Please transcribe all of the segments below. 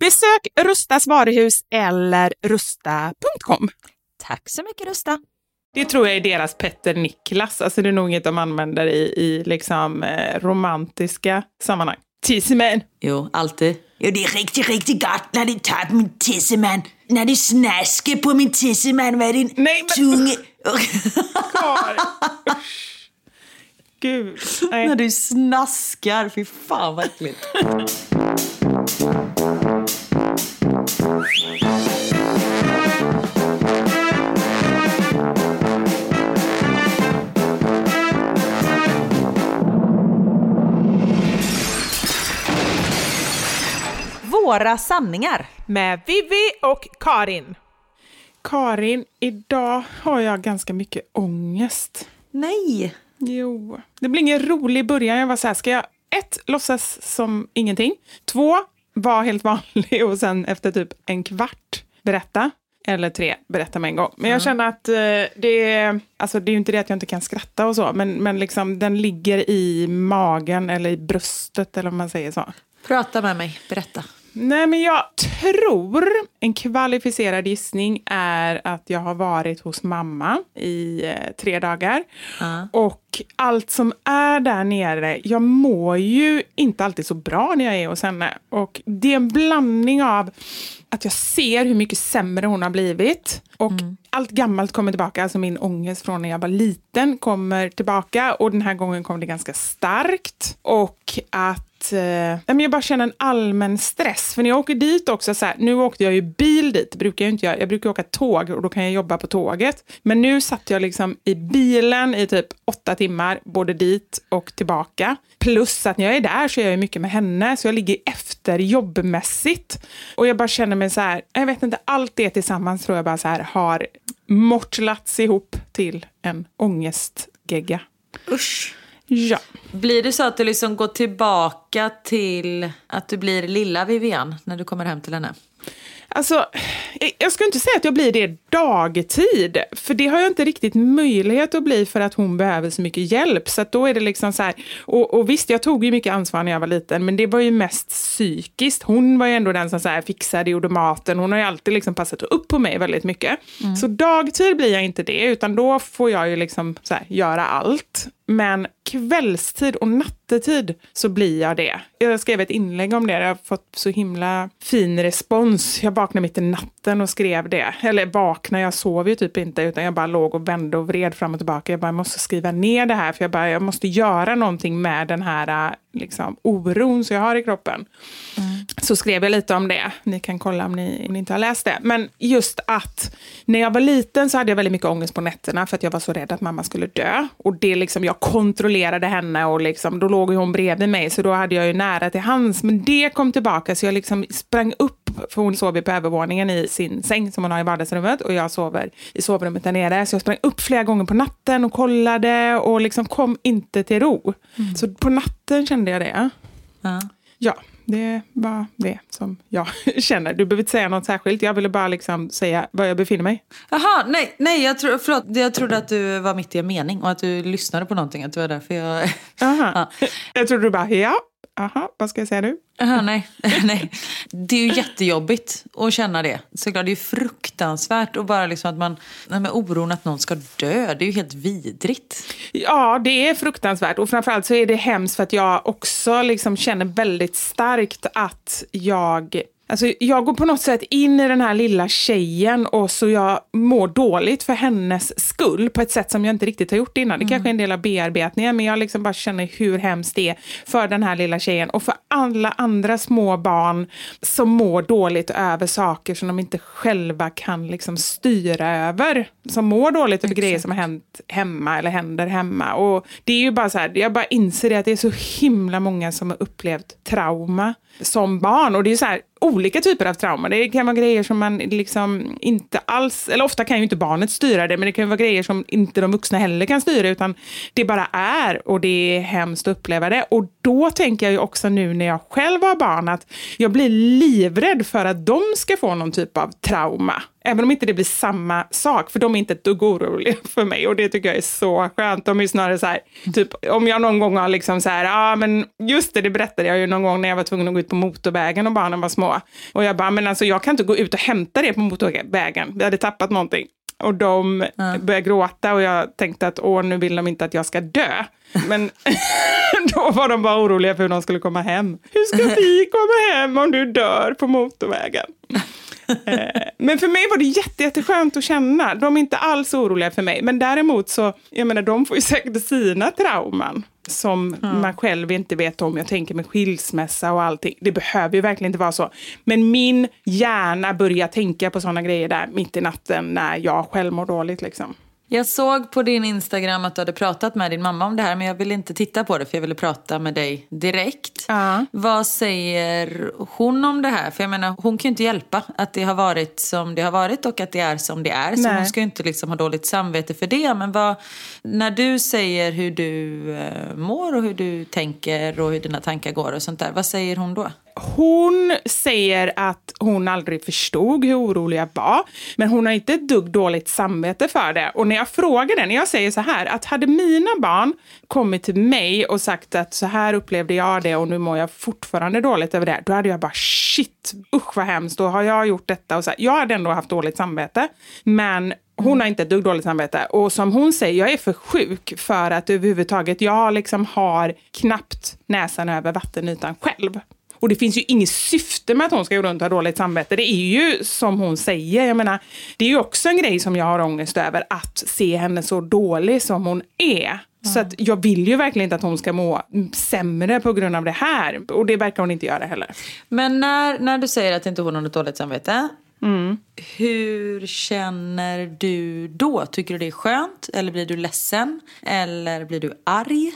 Besök Rustas varuhus eller rusta.com. Tack så mycket Rusta. Det tror jag är deras Petter Niklas. Alltså det är nog inget de använder i, i liksom, eh, romantiska sammanhang. Tisseman. Jo, alltid. Jo, det är riktigt, riktigt gott när du tar på min tisseman. När du snaskar på min tisseman med din Nej, men- tunga... Gud. Nej. När du snaskar, fy fan vad äckligt. Våra sanningar. Med Vivi och Karin. Karin, idag har jag ganska mycket ångest. Nej. Jo, det blir ingen rolig början. Jag var så här, ska jag ett, låtsas som ingenting. Två, vara helt vanlig och sen efter typ en kvart berätta. Eller tre, berätta med en gång. Men jag känner att eh, det är, alltså det är ju inte det att jag inte kan skratta och så, men, men liksom den ligger i magen eller i bröstet eller om man säger så. Prata med mig, berätta. Nej, men jag tror en kvalificerad gissning är att jag har varit hos mamma i eh, tre dagar. Och allt som är där nere, jag mår ju inte alltid så bra när jag är hos henne. Och det är en blandning av att jag ser hur mycket sämre hon har blivit. Och allt gammalt kommer tillbaka, alltså min ångest från när jag var liten kommer tillbaka. Och den här gången kom det ganska starkt. Och att eh, jag bara känner en allmän stress. För när jag åker dit också, så här, nu åkte jag ju bil dit, det brukar jag inte göra. Jag brukar åka tåg och då kan jag jobba på tåget. Men nu satt jag liksom i bilen i typ åtta timmar, både dit och tillbaka. Plus att när jag är där så är jag mycket med henne, så jag ligger efter jobbmässigt. Och jag bara känner mig så här, jag vet inte, allt det tillsammans tror jag bara så här har mortlats ihop till en ångestgegga. Usch. Ja. Blir det så att du liksom går tillbaka till att du blir lilla Vivian när du kommer hem till henne? Alltså, jag- jag ska inte säga att jag blir det dagtid, för det har jag inte riktigt möjlighet att bli för att hon behöver så mycket hjälp. Så då är det liksom så här, och, och visst, jag tog ju mycket ansvar när jag var liten, men det var ju mest psykiskt. Hon var ju ändå den som så här fixade, gjorde maten, hon har ju alltid liksom passat upp på mig väldigt mycket. Så dagtid blir jag inte det, utan då får jag ju liksom så här, göra allt. Men kvällstid och nattetid så blir jag det. Jag skrev ett inlägg om det. Jag har fått så himla fin respons. Jag vaknade mitt i natten och skrev det. Eller vaknade, jag sov ju typ inte utan jag bara låg och vände och vred fram och tillbaka. Jag bara, jag måste skriva ner det här för jag, bara, jag måste göra någonting med den här äh, liksom, oron som jag har i kroppen. Mm. Så skrev jag lite om det. Ni kan kolla om ni, om ni inte har läst det. Men just att när jag var liten så hade jag väldigt mycket ångest på nätterna för att jag var så rädd att mamma skulle dö. Och det liksom, jag kontrollerade henne och liksom, då låg hon bredvid mig så då hade jag ju nära till hands. Men det kom tillbaka så jag liksom sprang upp, för hon sov ju på övervåningen i sin säng som hon har i vardagsrummet och jag sover i sovrummet där nere. Så jag sprang upp flera gånger på natten och kollade och liksom kom inte till ro. Så på natten kände jag det. Ja. Ja, det var det som jag känner. Du behöver inte säga något särskilt. Jag ville bara liksom säga var jag befinner mig. Jaha, nej, nej jag, tro, förlåt, jag trodde att du var mitt i en mening och att du lyssnade på någonting. Att det var därför jag... Aha. Jag trodde du bara, ja, aha, vad ska jag säga nu? Jaha, nej, nej. Det är ju jättejobbigt att känna det. Såklart, det är ju fruktansvärt och bara liksom att man... Nej, oron att någon ska dö, det är ju helt vidrigt. Ja, det är fruktansvärt. Och framförallt så är det hemskt för att jag också liksom känner väldigt starkt att jag Alltså, jag går på något sätt in i den här lilla tjejen och så jag mår dåligt för hennes skull på ett sätt som jag inte riktigt har gjort innan. Det kanske är en del av bearbetningen men jag liksom bara känner hur hemskt det är för den här lilla tjejen och för alla andra små barn som mår dåligt över saker som de inte själva kan liksom styra över. Som mår dåligt över grejer som har hänt hemma eller händer hemma. Och det är ju bara så här, jag bara inser det att det är så himla många som har upplevt trauma som barn. Och det är så här, olika typer av trauma. Det kan vara grejer som man liksom inte alls, eller ofta kan ju inte barnet styra det, men det kan vara grejer som inte de vuxna heller kan styra, utan det bara är och det är hemskt att uppleva det. Och då tänker jag ju också nu när jag själv har barn att jag blir livrädd för att de ska få någon typ av trauma. Även om inte det blir samma sak, för de är inte ett dugg oroliga för mig och det tycker jag är så skönt. De är snarare så här, typ om jag någon gång har liksom så här, ja ah, men just det, det berättade jag ju någon gång när jag var tvungen att gå ut på motorvägen och barnen var små. Och jag bara, men alltså jag kan inte gå ut och hämta det på motorvägen, vi hade tappat någonting. Och de började gråta och jag tänkte att åh, nu vill de inte att jag ska dö. Men då var de bara oroliga för hur de skulle komma hem. Hur ska vi komma hem om du dör på motorvägen? Eh, men för mig var det jätte, jätteskönt att känna. De är inte alls oroliga för mig. Men däremot så, jag menar, de får ju säkert sina trauman som man själv inte vet om. Jag tänker med skilsmässa och allting. Det behöver ju verkligen inte vara så. Men min hjärna börjar tänka på sådana grejer där mitt i natten när jag själv mår dåligt. Liksom. Jag såg på din Instagram att du hade pratat med din mamma om det här men jag ville inte titta på det för jag ville prata med dig direkt. Ja. Vad säger hon om det här? För jag menar, hon kan ju inte hjälpa att det har varit som det har varit och att det är som det är. Så Nej. hon ska ju inte liksom ha dåligt samvete för det. Men vad, när du säger hur du eh, mår och hur du tänker och hur dina tankar går och sånt där, vad säger hon då? Hon säger att hon aldrig förstod hur orolig jag var, men hon har inte ett dugg dåligt samvete för det. Och när jag frågar det, när jag säger så här, att hade mina barn kommit till mig och sagt att så här upplevde jag det och nu mår jag fortfarande dåligt över det, då hade jag bara shit, usch vad hemskt, då har jag gjort detta. Och så här. Jag hade ändå haft dåligt samvete, men hon har inte ett dugg dåligt samvete. Och som hon säger, jag är för sjuk för att överhuvudtaget, jag liksom har knappt näsan över vattenytan själv. Och det finns ju inget syfte med att hon ska gå runt och ha dåligt samvete. Det är ju som hon säger, jag menar, det är ju också en grej som jag har ångest över, att se henne så dålig som hon är. Så att jag vill ju verkligen inte att hon ska må sämre på grund av det här. Och det verkar hon inte göra heller. Men när, när du säger att inte hon har något dåligt samvete, hur känner du då? Tycker du det är skönt? Eller blir du ledsen? Eller blir du arg?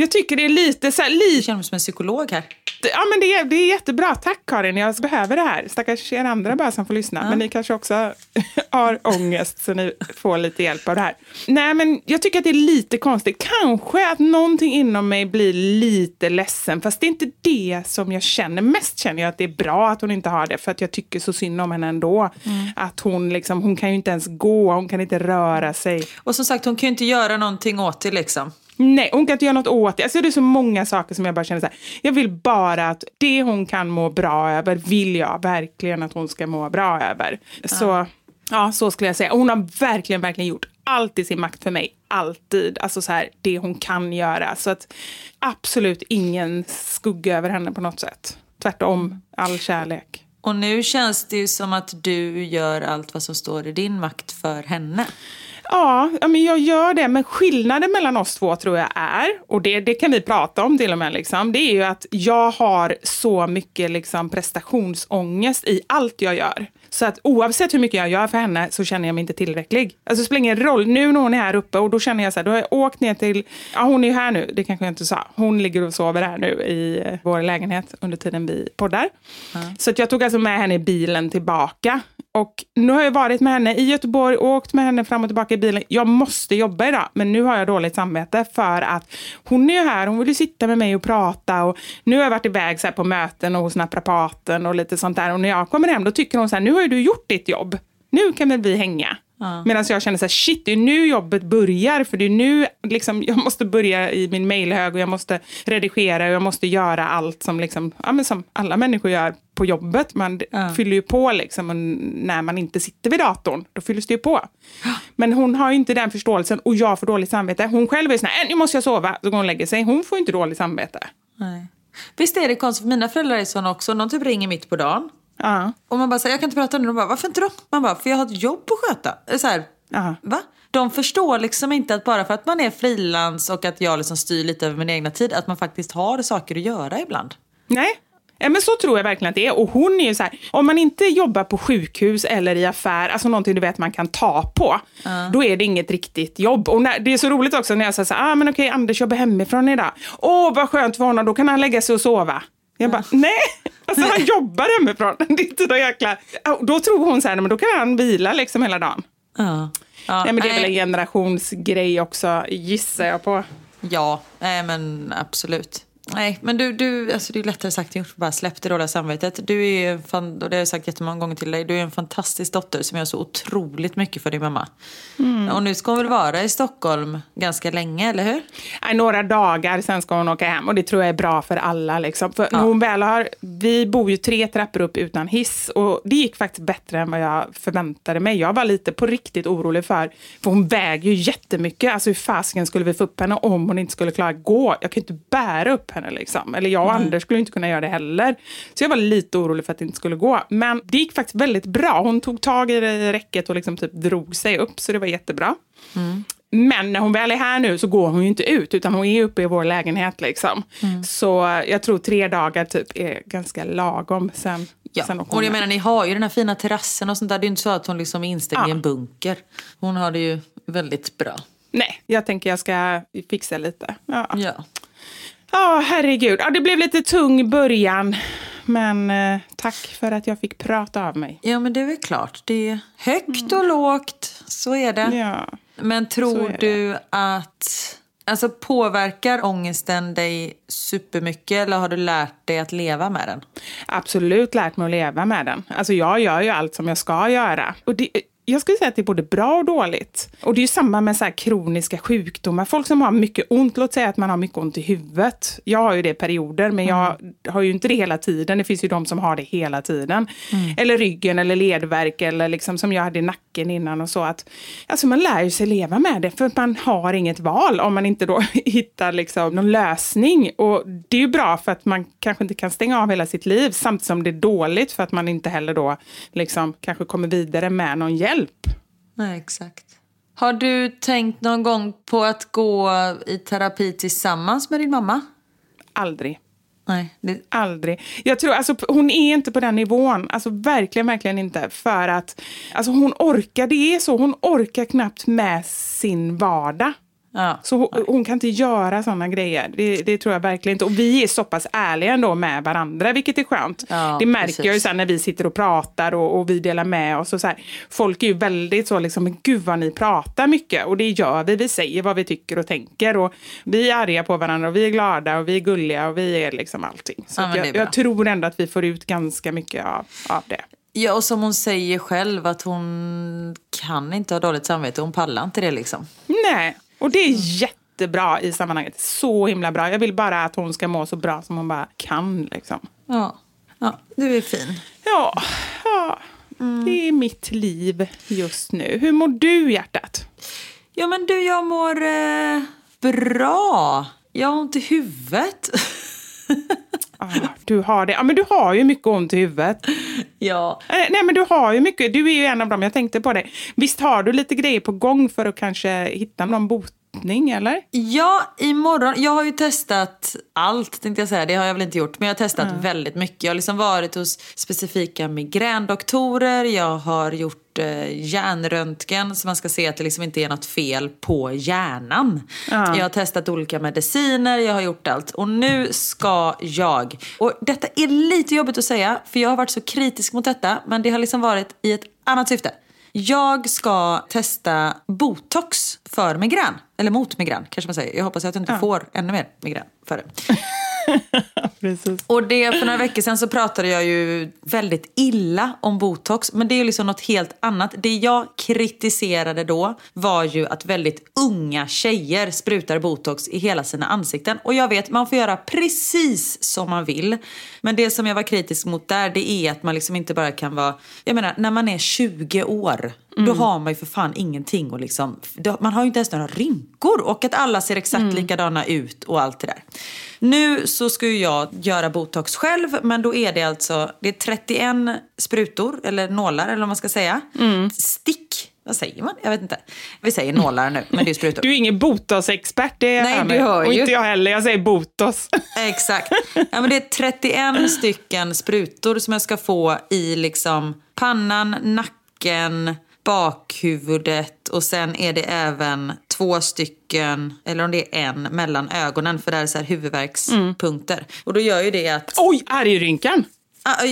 Jag tycker det är lite så här, Du lite känner mig som en psykolog här. Ja, men det, är, det är jättebra. Tack Karin, jag behöver det här. Stackars er andra bara som får lyssna. Men ni kanske också har ångest så ni får lite hjälp av det här. Nej, men jag tycker att det är lite konstigt. Kanske att någonting inom mig blir lite ledsen. Fast det är inte det som jag känner. Mest känner jag att det är bra att hon inte har det. För att jag tycker så synd om henne ändå. Att hon liksom, hon kan ju inte ens gå, hon kan inte röra sig. Och som sagt, hon kan ju inte göra någonting åt det liksom. Nej, hon kan inte göra något åt det. Alltså, det är så många saker som jag bara känner så här. Jag vill bara att det hon kan må bra över vill jag verkligen att hon ska må bra över. Så ja, så skulle jag säga. Hon har verkligen, verkligen gjort allt i sin makt för mig. alltid alltså så här, det hon kan göra. Så att absolut ingen skugga över henne på något sätt. Tvärtom, all kärlek. Och nu känns det ju som att du gör allt vad som står i din makt för henne. Ja, men jag gör det. Men skillnaden mellan oss två tror jag är, och det, det kan vi prata om till och med, liksom, det är ju att jag har så mycket liksom, prestationsångest i allt jag gör. Så att oavsett hur mycket jag gör för henne så känner jag mig inte tillräcklig. Alltså det spelar ingen roll. Nu när hon är här uppe och då känner jag så här, då har jag åkt ner till, ja hon är ju här nu, det kanske jag inte sa. Hon ligger och sover här nu i eh, vår lägenhet under tiden vi poddar. Så att jag tog alltså med henne i bilen tillbaka. Och nu har jag varit med henne i Göteborg, åkt med henne fram och tillbaka i bilen. Jag måste jobba idag, men nu har jag dåligt samvete för att hon är ju här, hon vill ju sitta med mig och prata. Och nu har jag varit iväg så på möten och hos naprapaten och lite sånt där. Och när jag kommer hem då tycker hon så här, nu har ju du gjort ditt jobb. Nu kan väl vi hänga. Medan jag känner så här, shit, det är nu jobbet börjar. För det är nu liksom, jag måste börja i min mailhög och jag måste redigera och jag måste göra allt som, liksom, ja, som alla människor gör på jobbet. Man fyller ju på liksom, och när man inte sitter vid datorn. Då fylls det ju på. Men hon har ju inte den förståelsen och jag får dåligt samvete. Hon själv är sån här, "Äh, nu måste jag sova. Så går hon och lägger sig. Hon får inte dåligt samvete. Nej. Visst är det konstigt, mina föräldrar är såna också. Någon typ ringer mitt på dagen. Ja. Och man bara säger jag kan inte prata nu. De bara, varför inte då? Man bara, för jag har ett jobb att sköta. Så här, Ja. va? De förstår liksom inte att bara för att man är frilans och att jag liksom styr lite över min egna tid, att man faktiskt har saker att göra ibland. Nej. Ja, men så tror jag verkligen att det är. Och hon är ju så här, om man inte jobbar på sjukhus eller i affär, alltså någonting du vet man kan ta på, då är det inget riktigt jobb. Och när, det är så roligt också när jag säger så här, ah, men okej, Anders jobbar hemifrån idag. Åh, vad skönt för honom, då kan han lägga sig och sova. Jag bara, nej, alltså han jobbar hemifrån. Det är inte jäkla... Då tror hon så här, men då kan han vila liksom hela dagen. Ja. Ja, Nej, men det är väl en nej. generationsgrej också, gissar jag på. Ja, nej men absolut. Nej, men du, du alltså det är lättare sagt än gjort. Bara släpp det dåliga samvetet. Du är ju, en fan, och det har jag sagt jättemånga gånger till dig, du är en fantastisk dotter som gör så otroligt mycket för din mamma. Och nu ska hon väl vara i Stockholm ganska länge, eller hur? Nej, några dagar, sen ska hon åka hem. Och det tror jag är bra för alla. Liksom. För när hon väl har, vi bor ju tre trappor upp utan hiss. Och det gick faktiskt bättre än vad jag förväntade mig. Jag var lite på riktigt orolig för, för hon väger ju jättemycket. Alltså hur fasiken skulle vi få upp henne om hon inte skulle klara att gå? Jag kan ju inte bära upp henne liksom. Eller jag och Anders skulle inte kunna göra det heller. Så jag var lite orolig för att det inte skulle gå. Men det gick faktiskt väldigt bra. Hon tog tag i det i räcket och liksom typ drog sig upp. Så det var jättebra. Men när hon väl är här nu så går hon ju inte ut, utan hon är uppe i vår lägenhet. Liksom. Så jag tror tre dagar typ är ganska lagom. Sen, Ja, sen och jag menar ni har ju den här fina terrassen och sånt där. Det är ju inte så att hon liksom är instängd i Ja. en bunker. Hon har det ju väldigt bra. Nej, jag tänker jag ska fixa lite. Ja, Ja. Ja herregud. Ja, det blev lite tung början. Men eh, tack för att jag fick prata av mig. ja, men det är väl klart. Det är högt och lågt, så är det. Ja. Men tror du att... Alltså påverkar ångesten dig supermycket eller har du lärt dig att leva med den? absolut lärt mig att leva med den. Alltså jag gör ju allt som jag ska göra. Och det, jag skulle säga att det är både bra och dåligt. Och det är ju samma med så kroniska sjukdomar. Folk som har mycket ont, låt säga att man har mycket ont i huvudet. Jag har ju det i perioder, men jag har ju inte det hela tiden. Det finns ju de som har det hela tiden. Eller ryggen eller ledvärk eller liksom som jag hade i nacken innan och så. Att, alltså man lär ju sig leva med det för man har inget val om man inte då hittar liksom någon lösning. Och det är ju bra för att man kanske inte kan stänga av hela sitt liv samtidigt som det är dåligt för att man inte heller då liksom kanske kommer vidare med någon hjälp. Nej, exakt. Har du tänkt någon gång på att gå i terapi tillsammans med din mamma? Aldrig. Nej. Det, Aldrig. Jag tror, alltså, hon är inte på den nivån. Alltså, verkligen, verkligen inte. För att alltså, hon orkar, det är så, hon orkar knappt med sin vardag. Ja. Så hon, hon kan inte göra såna grejer. Det, det tror jag verkligen inte. Och vi är så pass ärliga ändå med varandra, vilket är skönt. Ja, det märker precis. jag ju sen när vi sitter och pratar och, och vi delar med oss. Och så här. Folk är ju väldigt så liksom, men gud vad ni pratar mycket. Och det gör vi. Vi säger vad vi tycker och tänker. Och vi är arga på varandra och vi är glada och vi är gulliga och vi är liksom allting. Så Ja, jag, jag tror ändå att vi får ut ganska mycket av, av det. ja, och som hon säger själv att hon kan inte ha dåligt samvete. Hon pallar inte det liksom. Nej, och det är jättebra i sammanhanget. Så himla bra. Jag vill bara att hon ska må så bra som hon bara kan. Liksom. Ja. ja, du är fin. Ja, ja. det är mitt liv just nu. Hur mår du, hjärtat? Ja men du, jag mår eh, bra. Jag har ont i huvudet. Ah, du har det. Ja, men du har ju mycket ont i huvudet. ja. Eh, Nej, men du har ju mycket. Du är ju en av dem. Jag tänkte på det. Visst har du lite grejer på gång för att kanske hitta någon botning, eller? Ja, imorgon. Jag har ju testat allt, tänkte jag säga. Det har jag väl inte gjort. Men jag har testat väldigt mycket. Jag har liksom varit hos specifika migrändoktorer. Jag har gjort eh, hjärnröntgen så man ska se att det liksom inte är något fel på hjärnan. Jag har testat olika mediciner, jag har gjort allt. Och nu ska jag, och detta är lite jobbigt att säga för jag har varit så kritisk mot detta. Men det har liksom varit i ett annat syfte. Jag ska testa botox för migrän. Eller mot migrän kanske man säger. Jag hoppas att jag inte får ännu mer migrän för det. Precis. Och det, för några veckor sedan så pratade jag ju väldigt illa om botox. Men det är ju liksom något helt annat. Det jag kritiserade då var ju att väldigt unga tjejer sprutar botox i hela sina ansikten. Och jag vet, man får göra precis som man vill. Men det som jag var kritisk mot där, det är att man liksom inte bara kan vara... Jag menar, när man är 20 år, då har man ju för fan ingenting och liksom... Man har ju inte ens några rynkor och att alla ser exakt likadana ut och allt det där. Nu så ska ju jag göra botox själv, men då är det alltså det är 31 sprutor, eller nålar eller vad man ska säga. Stick, vad säger man? Jag vet inte. Vi säger nålar nu, men det är sprutor. Du är ingen botox-expert, det Nej, är du hör Och ju. inte jag heller, jag säger botos. Exakt. Ja, men det är 31 stycken sprutor som jag ska få i liksom pannan, nacken, bakhuvudet och sen är det även två stycken, eller om det är en, mellan ögonen för det här är så här huvudvärkspunkter. Och då gör ju det att Oj, argrynkan!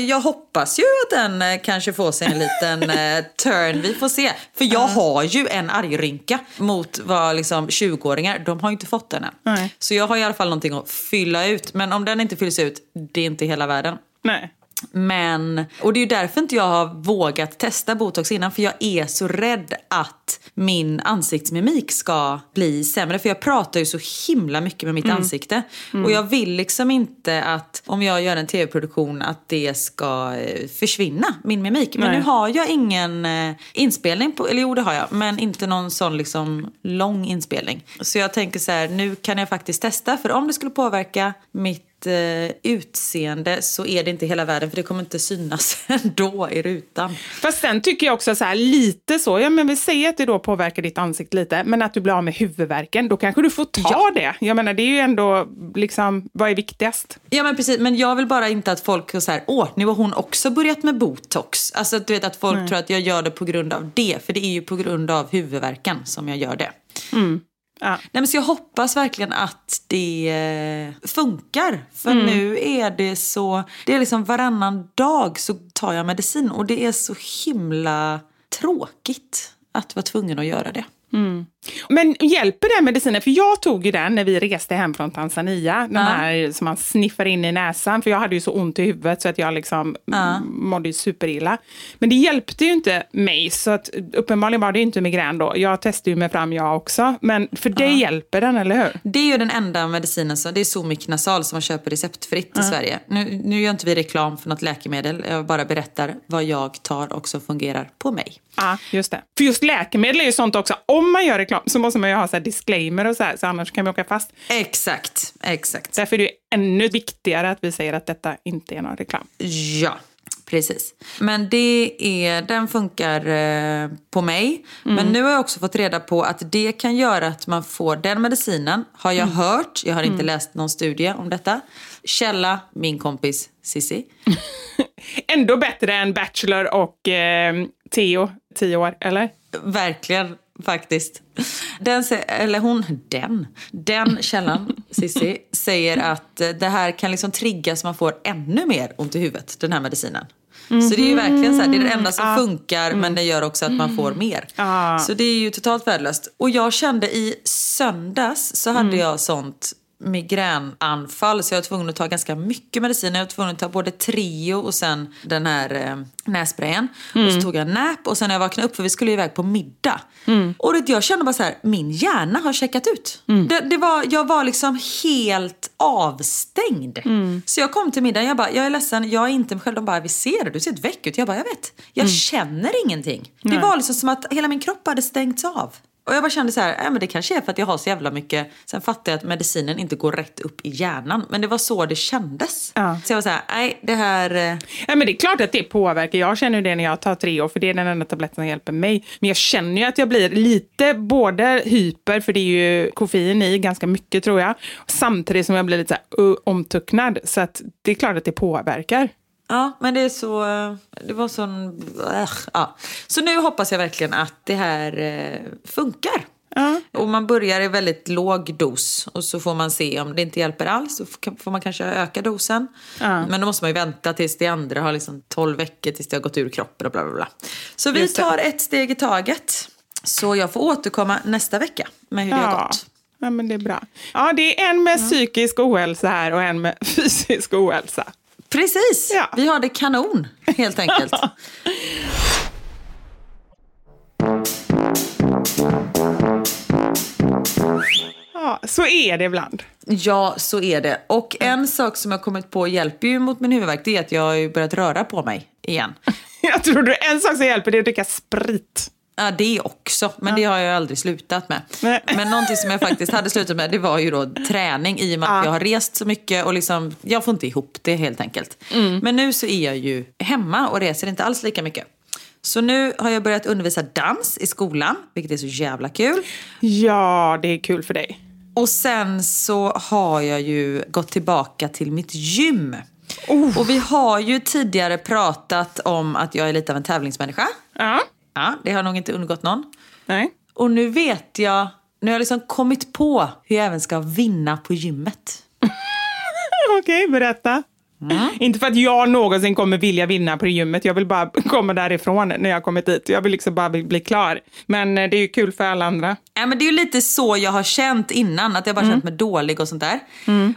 Jag hoppas ju att den eh, kanske får sig en liten eh, turn. Vi får se. För jag har ju en argrynka mot vad liksom 20-åringar, de har ju inte fått den än. Nej. Så jag har i alla fall någonting att fylla ut. Men om den inte fylls ut, det är inte hela världen. Nej. Men, och det är ju därför inte jag har vågat testa botox innan. För jag är så rädd att min ansiktsmimik ska bli sämre. För jag pratar ju så himla mycket med mitt ansikte. Och jag vill liksom inte att om jag gör en tv-produktion att det ska eh, försvinna, min mimik. Men Nej. nu har jag ingen eh, inspelning, på, eller jo det har jag. Men inte någon sån liksom lång inspelning. Så jag tänker så här, nu kan jag faktiskt testa. För om det skulle påverka mitt eh, utseende så är det inte hela världen för det kommer inte synas ändå i rutan. Fast sen tycker jag också så här, lite så, ja men vi säger att det då påverkar ditt ansikte lite, men att du blir av med huvudvärken, då kanske du får ta Ja. det. Jag menar, det är ju ändå liksom, vad är viktigast? Ja men precis, men jag vill bara inte att folk är så här, åh nu har hon också börjat med botox. Alltså att du vet att folk tror att jag gör det på grund av det, för det är ju på grund av huvudvärken som jag gör det. Ja. Nej, men så jag hoppas verkligen att det eh, funkar. För nu är det så, det är liksom varannan dag så tar jag medicin och det är så himla tråkigt att vara tvungen att göra det. Men hjälper den medicinen? För jag tog ju den när vi reste hem från Tanzania. Den Ja. här som man sniffar in i näsan. För jag hade ju så ont i huvudet så att jag liksom Ja. mådde superilla. Men det hjälpte ju inte mig. Så att uppenbarligen var det ju inte migrän då. Jag testade ju mig fram jag också. Men för dig hjälper den, eller hur? Det är ju den enda medicinen, som, det är Somic Nasal som man köper receptfritt i Sverige. Nu, nu gör inte vi reklam för något läkemedel, jag bara berättar vad jag tar och som fungerar på mig. Ja, just det. För just läkemedel är ju sånt också. Om man gör reklam så måste man ju ha så här disclaimer och så här, så annars kan vi åka fast. Exakt, exakt. Därför är det ju ännu viktigare att vi säger att detta inte är någon reklam. Ja, precis. Men det är, den funkar eh, på mig. Men nu har jag också fått reda på att det kan göra att man får den medicinen. Har jag hört, jag har inte läst någon studie om detta. Källa, min kompis Sissi. Ändå bättre än Bachelor och eh, Theo, tio år, eller? Verkligen, faktiskt. Den, eller hon, den, den källan, Sissi, säger att eh, det här kan liksom trigga så man får ännu mer ont i huvudet, den här medicinen. Så det är ju verkligen så här, det är det enda som funkar men det gör också att man får mer. Ah. Så det är ju totalt värdelöst. Och jag kände i söndags så hade jag sånt migränanfall så jag var tvungen att ta ganska mycket medicin. Jag var tvungen att ta både Trio och sen den här eh, nässprayen. Och så tog jag en nap och sen när jag vaknade upp för vi skulle iväg på middag. Och det, jag kände bara så här, min hjärna har checkat ut. Det, det var, jag var liksom helt avstängd. Så jag kom till middagen jag bara, jag är ledsen, jag är inte mig själv. De bara, vi ser det, du ser ett väck ut. Jag bara, jag vet. Jag känner ingenting. Det var liksom som att hela min kropp hade stängts av. Och jag bara kände så här, äh, men det kanske är för att jag har så jävla mycket. Sen fattade jag att medicinen inte går rätt upp i hjärnan. Men det var så det kändes. Ja. Så jag var så här, nej det här... eh, Ja, men det är klart att det påverkar. Jag känner det när jag tar tre år, för det är den enda tabletten som hjälper mig. Men jag känner ju att jag blir lite både hyper, för det är ju koffein i ganska mycket tror jag, samtidigt som jag blir lite så här, uh, omtucknad. Så att det är klart att det påverkar. Ja, men det är så... Det var sån... Äh, ja. Så nu hoppas jag verkligen att det här eh, funkar. Ja. Och man börjar i väldigt låg dos och så får man se om det inte hjälper alls. Så får man kanske öka dosen. Ja. Men då måste man ju vänta tills det andra har liksom 12 veckor tills det har gått ur kroppen och bla bla bla. Så vi tar ett steg i taget. Så jag får återkomma nästa vecka med hur det har gått. Ja, men det är bra. Ja, det är en med psykisk ohälsa här och en med fysisk ohälsa. Precis, Ja. vi har det kanon helt enkelt. Ja, så är det ibland. Ja, så är det. Och en sak som jag kommit på hjälper ju mot min huvudvärk, det är att jag har börjat röra på mig igen. Jag tror du en sak som hjälper det är att dricka sprit. Ja, det också. Men det har jag aldrig slutat med. Nej. Men någonting som jag faktiskt hade slutat med, det var ju då träning. I och med att jag har rest så mycket och liksom, jag får inte ihop det helt enkelt. Men nu så är jag ju hemma och reser inte alls lika mycket. Så nu har jag börjat undervisa dans i skolan, vilket är så jävla kul. Ja, det är kul för dig. Och sen så har jag ju gått tillbaka till mitt gym. Oh. Och vi har ju tidigare pratat om att jag är lite av en tävlingsmänniska. Ja, Ja, det har nog inte undgått någon. nej. Och nu vet jag, nu har jag liksom kommit på hur jag även ska vinna på gymmet. Okej, berätta. Inte för att jag någonsin kommer vilja vinna på gymmet. Jag vill bara komma därifrån när jag kommit dit. Jag vill liksom bara bli, klar. Men eh, det är ju kul för alla andra. Ja, men det är ju lite så jag har känt innan, att jag bara känt mig dålig och sånt där.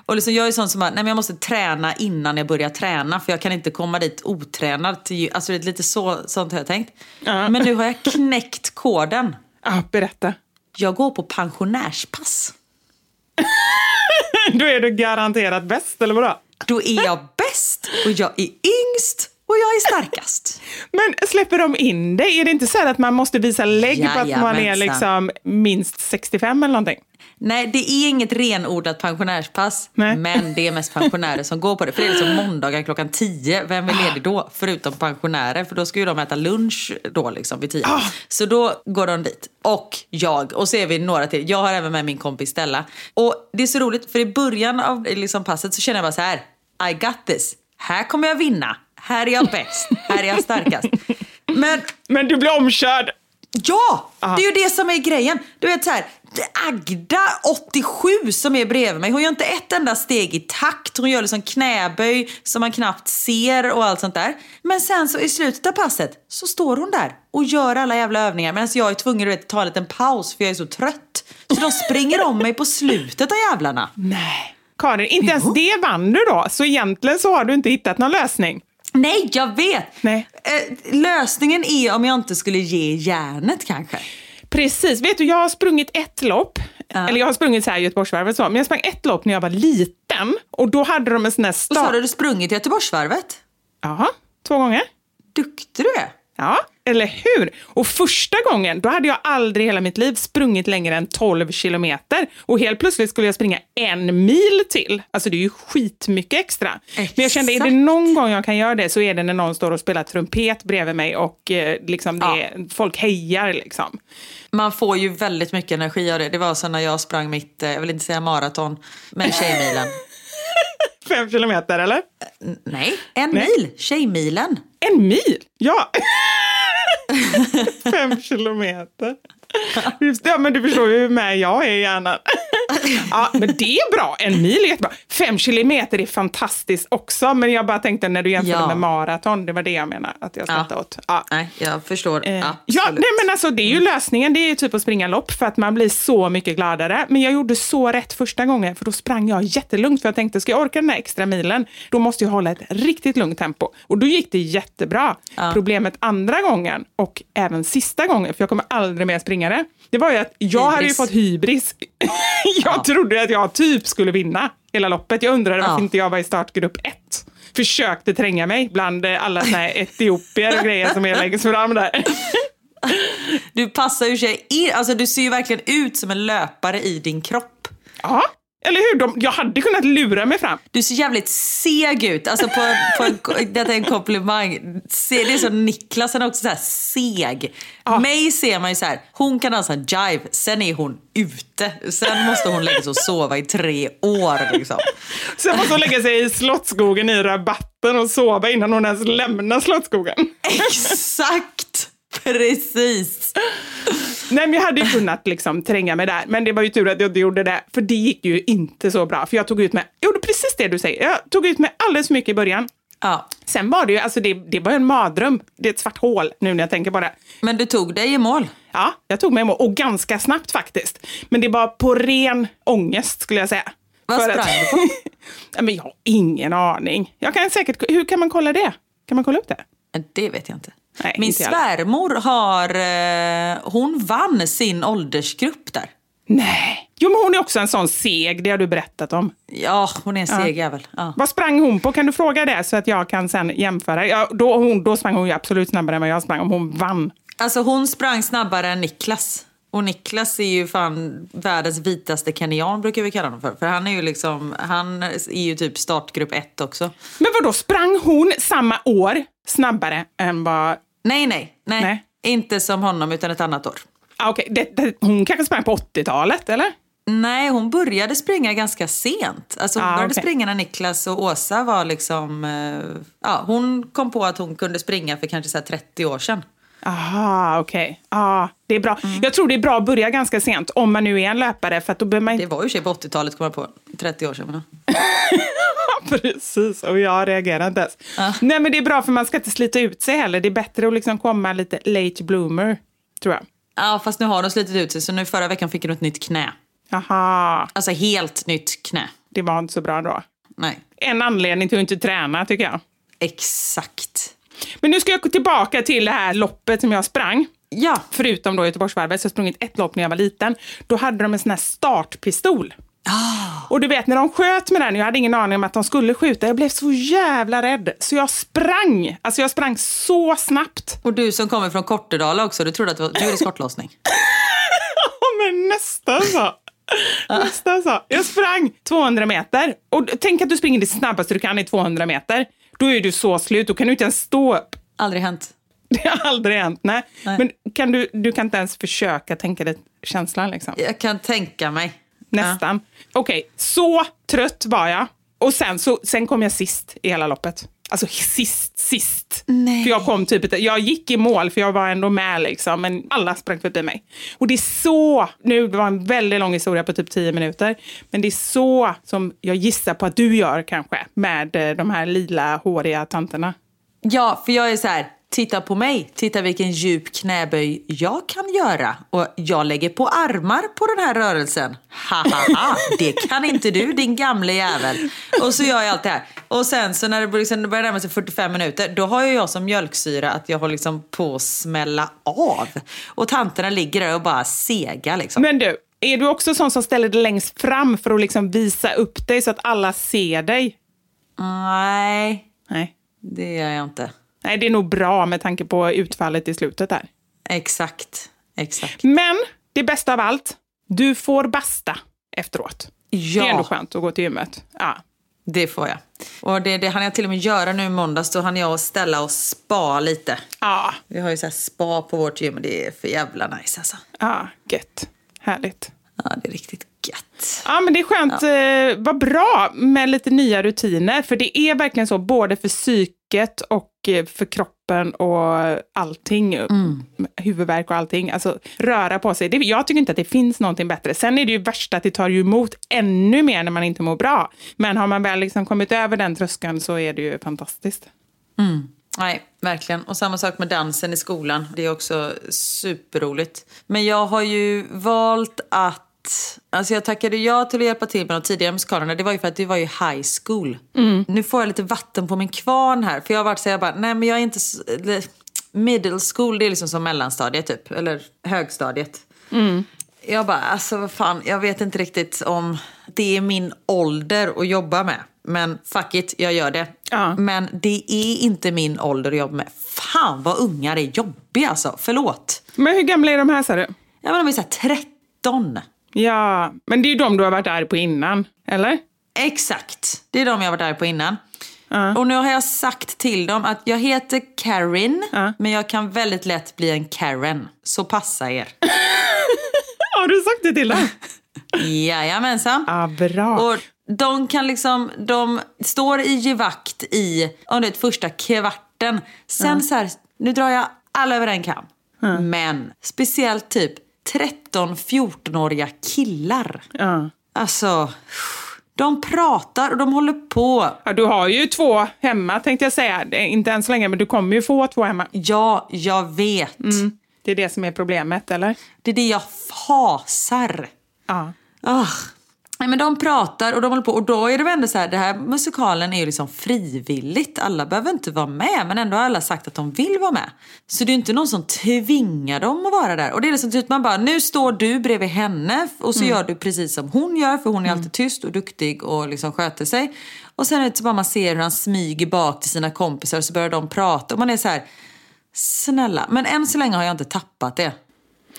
Och liksom, jag är sån som nej men jag måste träna innan jag börjar träna för jag kan inte komma dit otränad. Till, alltså det är lite så, sånt har jag tänkt. Men nu har jag knäckt koden. Ja, berätta. Jag går på pensionärspass. Då är du garanterat bäst, eller vadå? Då är jag bäst och jag är yngst och jag är starkast. Men släpper de in dig? Är det inte så att man måste visa lägg på att man är liksom minst 65 eller någonting? Nej, det är inget renodlat pensionärspass. Nej. Men det är mest pensionärer som går på det. För det är liksom måndagar klockan 10. Vem är ledig då? Förutom pensionärer. För då ska ju de äta lunch då liksom vid 10. Så då går de dit. Och jag. Och så är vi några till. Jag har även med min kompis Stella. Och det är så roligt för i början av liksom passet så känner jag bara så här. I got this. Här kommer jag vinna. Här är jag bäst. Här är jag starkast. Men Men du blir omkörd! Ja! Det är ju det som är grejen. Du vet så här, Agda, 87, som är bredvid mig. Hon gör inte ett enda steg i takt. Hon gör liksom knäböj som man knappt ser och allt sånt där. Men sen så i slutet av passet så står hon där och gör alla jävla övningar medan jag är tvungen att ta en liten paus för jag är så trött. Så de springer om mig på slutet av jävlarna. Nej. Karin, inte ens det vann du då. Så egentligen så har du inte hittat någon lösning. Nej, jag vet! Nej. Eh, lösningen är om jag inte skulle ge järnet kanske. Precis. Vet du, jag har sprungit ett lopp. Eller jag har sprungit så här Göteborgsvarvet så. Men jag sprang ett lopp när jag var liten. Och då hade de en sån här Och så start... har du sprungit Göteborgsvarvet. Jaha, två gånger. Duktig du är. Ja, eller hur? Och första gången, då hade jag aldrig i hela mitt liv sprungit längre än 12 kilometer. Och helt plötsligt skulle jag springa en mil till. Alltså det är ju skitmycket extra. Men jag kände, är det Exakt. någon gång jag kan göra det så är det när någon står och spelar trumpet bredvid mig och eh, liksom det Ja. folk hejar liksom. Man får ju väldigt mycket energi av det. Det var så när jag sprang mitt, eh, jag vill inte säga maraton, men Tjejmilen. Fem kilometer eller? Nej, en Nej. mil. Tjejmilen. En mil? Ja. Fem kilometer. Just det, ja, men du förstår ju hur med jag är i hjärnan. Ja, men det är bra. En mil är jättebra. Fem kilometer är fantastiskt också, men jag bara tänkte när du jämförde Ja. med maraton, det var det jag menade att jag skrattade Ja. åt. Ja. Nej, jag förstår. Eh, Absolut. Ja, nej men alltså det är ju lösningen. Det är ju typ att springa lopp för att man blir så mycket gladare. Men jag gjorde så rätt första gången för då sprang jag jättelugnt för jag tänkte ska jag orka den här extra milen då måste jag hålla ett riktigt lugnt tempo. Och då gick det jättebra. Problemet andra gången och även sista gången, för jag kommer aldrig mer springa det, det var ju att jag hade ju Hybris. fått hybris. jag trodde att jag typ skulle vinna hela loppet. Jag undrade varför Ja. inte jag var i startgrupp ett. Försökte tränga mig bland alla såna här etiopier och grejer som är längst fram där. Du passar ju sig in, alltså du ser ju verkligen ut som en löpare i din kropp. Ja, eller hur? De, jag hade kunnat lura mig fram. Du ser jävligt seg ut. Alltså på, på en, detta är en komplimang. Se, det är som Niklas, han är också så här seg. Mig ser man ju så här, hon kan dansa jive, sen är hon ute. Sen måste hon lägga sig och sova i tre år. Liksom. Sen måste hon lägga sig i Slottsskogen i rabatten och sova innan hon ens lämnar Slottsskogen. Exakt! Precis. Nej, men jag hade ju kunnat liksom tränga mig där, men det var ju tur att jag inte gjorde det, för det gick ju inte så bra. För jag tog ut mig, jag gjorde precis det du säger, jag tog ut mig alldeles för mycket i början. Ja. Sen var det ju, alltså det, det var en mardröm. Det är ett svart hål nu när jag tänker på det. Men du tog dig i mål. Ja, jag tog mig i mål, och ganska snabbt faktiskt. Men det var på ren ångest skulle jag säga. Vad sprang att- du på? ja, men jag har ingen aning. Jag kan säkert, hur kan man kolla det? Kan man kolla upp det? Det vet jag inte. Nej, Min svärmor har, eh, hon vann sin åldersgrupp där. Nej. Jo, men hon är också en sån seg, det har du berättat om. Ja, hon är en seg jävel. Ja. Vad sprang hon på? Kan du fråga det så att jag kan sen jämföra? Ja, då, hon, då sprang hon ju absolut snabbare än vad jag sprang om hon vann. Alltså hon sprang snabbare än Niklas. Och Niklas är ju fan världens vitaste kenyan brukar vi kalla honom för. För han är ju liksom, han är ju typ startgrupp ett också. Men vad då sprang hon samma år snabbare än vad... Nej, nej, nej. Nej. Inte som honom utan ett annat år. Ah, okej, det, det, hon kanske sprang på 80-talet, eller? Nej, hon började springa ganska sent. Alltså hon Ah, började okej. springa när Niklas och Åsa var liksom... Eh, ja, hon kom på att hon kunde springa för kanske så här 30 år sedan. Aha, okej. Ja, det är bra. Jag tror det är bra att börja ganska sent om man nu är en löpare, för att då behöver man Det var ju sig på 80-talet kom jag på. 30 år sedan. Precis, och jag reagerar inte ens. Nej, men det är bra för man ska inte slita ut sig heller. Det är bättre att liksom komma lite late bloomer, tror jag. Ja, fast nu har de slitit ut sig så nu förra veckan fick hon ett nytt knä. Aha, Alltså helt nytt knä. det var inte så bra då. Nej, En anledning till att inte träna, tycker jag. exakt. Men nu ska jag gå tillbaka till det här loppet som jag sprang. Ja, Förutom då Göteborgsvarvet, så har jag sprungit ett lopp när jag var liten. Då hade de en sån här startpistol. Och du vet, när de sköt med den, jag hade ingen aning om att de skulle skjuta. Jag blev så jävla rädd, så jag sprang. Alltså jag sprang så snabbt. och du som kommer från Kortedala också, du trodde att det var, är det skottlossning. Ja, men nästan så. Nästan så. Jag sprang 200 meter. Och tänk att du springer det snabbaste du kan i 200 meter. Då är du så slut, då kan du inte ens stå upp. Aldrig hänt. Det har aldrig hänt. Nej. Nej. Men kan du, du kan inte ens försöka tänka dig känslan. Liksom. Jag kan tänka mig. Nästan. Okej, så trött var jag. Och sen, så, sen kom jag sist i hela loppet. Alltså sist, sist. Nej. För jag kom typ, jag gick i mål för jag var ändå med liksom, men alla sprang förbi mig. Och det är så, nu var en väldigt lång historia på typ 10 minuter, men det är så som jag gissar på att du gör kanske med eh, de här lila håriga tanterna. Ja, för jag är så här, titta på mig, titta vilken djup knäböj jag kan göra. Och jag lägger på armar på den här rörelsen. Ha, ha, ha. det kan inte du din gamle jävel. Och så gör jag allt det här. Och sen så när det börjar, liksom, närma sig 45 minuter, då har jag som mjölksyra att jag håller liksom på att smälla av. Och tanterna ligger där och bara sega liksom. Men du, är du också sån som ställer dig längst fram för att liksom visa upp dig så att alla ser dig? Nej, Nej. det gör jag inte. Nej, det är nog bra med tanke på utfallet i slutet där. Exakt, exakt. Men det bästa av allt, du får basta efteråt. Ja. Det är ändå skönt att gå till gymmet. Ja. Det får jag. Och det, det hann jag till och med göra nu i måndags. Då hann jag ställa och spa lite. Ja, Vi har ju så spa på vårt gym och det är för jävla nice alltså. ja, gött. Härligt. Ja, det är riktigt gött. Ja, men det är skönt. Eh, vad bra med lite nya rutiner. För det är verkligen så, både för psyket och eh, för kroppen och allting. Huvudvärk och allting. Alltså, röra på sig. Det, jag tycker inte att det finns någonting bättre. Sen är det ju värsta att det tar ju emot ännu mer när man inte mår bra. Men har man väl liksom kommit över den tröskeln så är det ju fantastiskt. Nej, verkligen. Och samma sak med dansen i skolan. Det är också superroligt. Men jag har ju valt att... Alltså jag tackade ja till att hjälpa till med de tidigare musikalerna. Det var ju för att det var ju high school. Nu får jag lite vatten på min kvarn här. För jag har varit så jag bara, nej men jag är inte... Middle school, det är liksom som mellanstadiet typ. Eller högstadiet. Jag bara, alltså vad fan, jag vet inte riktigt om det är min ålder att jobba med. Men fuck it, jag gör det. Ja. Men det är inte min ålder att jobba med. Fan vad ungar är jobbiga alltså, förlåt. Men hur gamla är de här sa du? Ja, men de är så här 13. Ja, men det är ju de du har varit arg på innan, eller? Exakt. Det är de jag har varit arg på innan. Och nu har jag sagt till dem att jag heter Karin, men jag kan väldigt lätt bli en Karen. Så passa er. Har du sagt det till dem? Jajamensan. Ja, bra. Och de kan liksom, de står i givakt i, om det är första kvarten. Sen så här, nu drar jag alla över en kam. Men speciellt typ 13-14-åriga killar. Ja. Alltså, de pratar och de håller på. Ja, du har ju två hemma tänkte jag säga. Inte än så länge, men du kommer ju få två hemma. Ja, jag vet. Det är det som är problemet, eller? Det är det jag hasar. Ja. Ah. Nej, men de pratar och de håller på och då är det väl ändå så här, det här musikalen är ju liksom frivilligt. Alla behöver inte vara med men ändå har alla sagt att de vill vara med. Så det är inte någon som tvingar dem att vara där. Och det är liksom typ man bara, nu står du bredvid henne och så gör du precis som hon gör för hon är alltid tyst och duktig och liksom sköter sig. Och sen är det så bara man ser hur han smyger bak till sina kompisar och så börjar de prata och man är så här, snälla. Men än så länge har jag inte tappat det.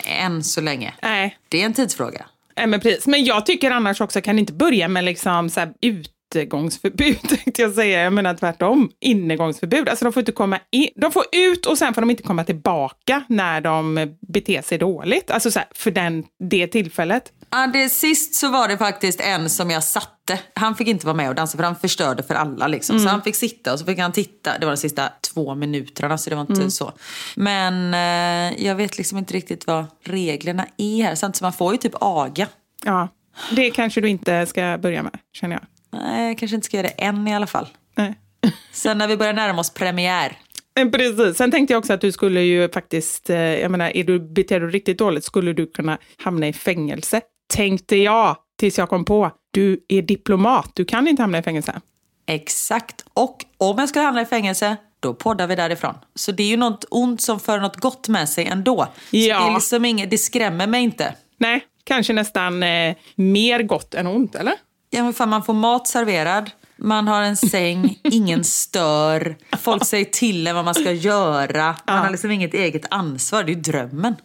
Än så länge. Nej. Det är en tidsfråga. Nej, men precis. Men jag tycker annars också, kan inte börja med liksom så här ut utegångsförbud, tänkte jag säga. Jag menar tvärtom, innegångsförbud. Alltså de får inte komma in, de får ut och sen får de inte komma tillbaka när de beter sig dåligt. Alltså så här, för den, det tillfället. Ja, det, sist så var det faktiskt en som jag satte. Han fick inte vara med och dansa för han förstörde för alla. Liksom. Så han fick sitta och så fick han titta. Det var de sista två minuterna så det var inte så. Men eh, jag vet liksom inte riktigt vad reglerna är här. Samtidigt som man får ju typ aga. Ja, det kanske du inte ska börja med, känner jag. Nej, jag kanske inte ska göra det än i alla fall. Nej. Sen när vi börjar närma oss premiär. Eh, Precis. Sen tänkte jag också att du skulle ju faktiskt, eh, jag menar, är du, beter du riktigt dåligt skulle du kunna hamna i fängelse. Tänkte jag, tills jag kom på. Du är diplomat, du kan inte hamna i fängelse. Exakt. Och om jag skulle hamna i fängelse, då poddar vi därifrån. Så det är ju något ont som för något gott med sig ändå. Så Ja. det, är liksom inget, det skrämmer mig inte. Nej, kanske nästan eh, mer gott än ont, eller? Ja, fan, man får mat serverad, man har en säng, ingen stör, folk säger till en vad man ska göra. Man har liksom inget eget ansvar, det är ju drömmen.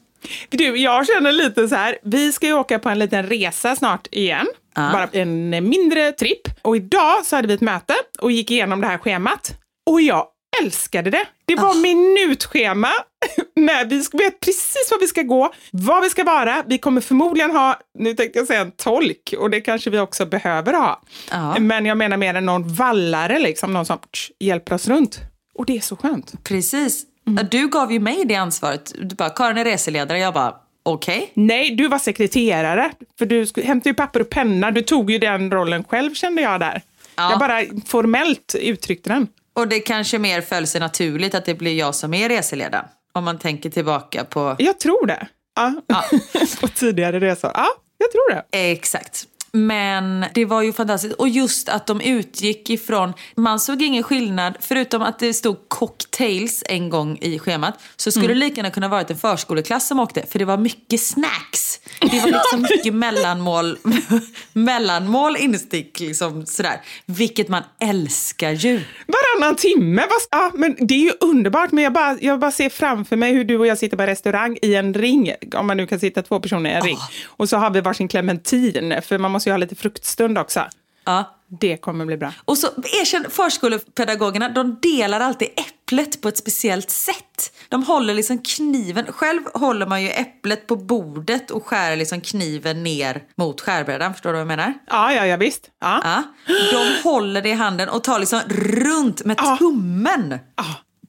Du, jag känner lite så här, vi ska ju åka på en liten resa snart igen. Bara en mindre tripp. Och idag så hade vi ett möte och gick igenom det här schemat. Och jag älskade det. Det var minutschema. Nej, vi vet precis var vi ska gå, var vi ska vara. Vi kommer förmodligen ha, nu tänkte jag säga en tolk, och det kanske vi också behöver ha. Ja. Men jag menar mer än någon vallare, liksom, någon som tsch, hjälper oss runt. Och det är så skönt. Precis. Ja, Du gav ju mig det ansvaret. Du bara, Karin är reseledare. Jag bara, okej. Nej, du var sekreterare. För du hämtade ju papper och penna. Du tog ju den rollen själv kände jag där. Ja. Jag bara formellt uttryckte den. Och det kanske mer föll sig naturligt att det blir jag som är reseledaren. Om man tänker tillbaka på... Jag tror det. Ja. på tidigare resor. Ja, jag tror det. Exakt. Men det var ju fantastiskt. Och just att de utgick ifrån... Man såg ingen skillnad, förutom att det stod cocktails en gång i schemat. Så skulle det lika gärna kunna varit en förskoleklass som åkte. För det var mycket snacks. Det var liksom mycket mellanmål, mellanmål instick. Liksom sådär. Vilket man älskar ju. Varannan timme. Vad, ja, men det är ju underbart. Men jag bara, jag bara ser framför mig hur du och jag sitter på restaurang i en ring. Om man nu kan sitta två personer i en ring. Och så har vi varsin clementin. För man måste ju ha lite fruktstund också. Ja. Det kommer bli bra. Och så erkänn förskolepedagogerna, de delar alltid äpplet på ett speciellt sätt. De håller liksom kniven, själv håller man ju äpplet på bordet och skär liksom kniven ner mot skärbrädan, förstår du vad jag menar? Ja, ja, ja visst. Ja. Ja. De håller det i handen och tar liksom runt med tummen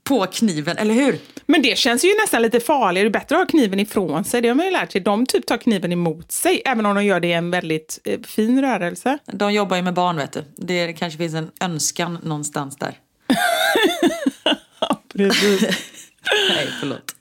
på kniven, eller hur? Men det känns ju nästan lite farligare. Det är bättre att ha kniven ifrån sig. Det har man ju lärt sig. De typ tar kniven emot sig, även om de gör det i en väldigt eh, fin rörelse. De jobbar ju med barn, vet du. Det kanske finns en önskan någonstans där. Precis. Nej, förlåt.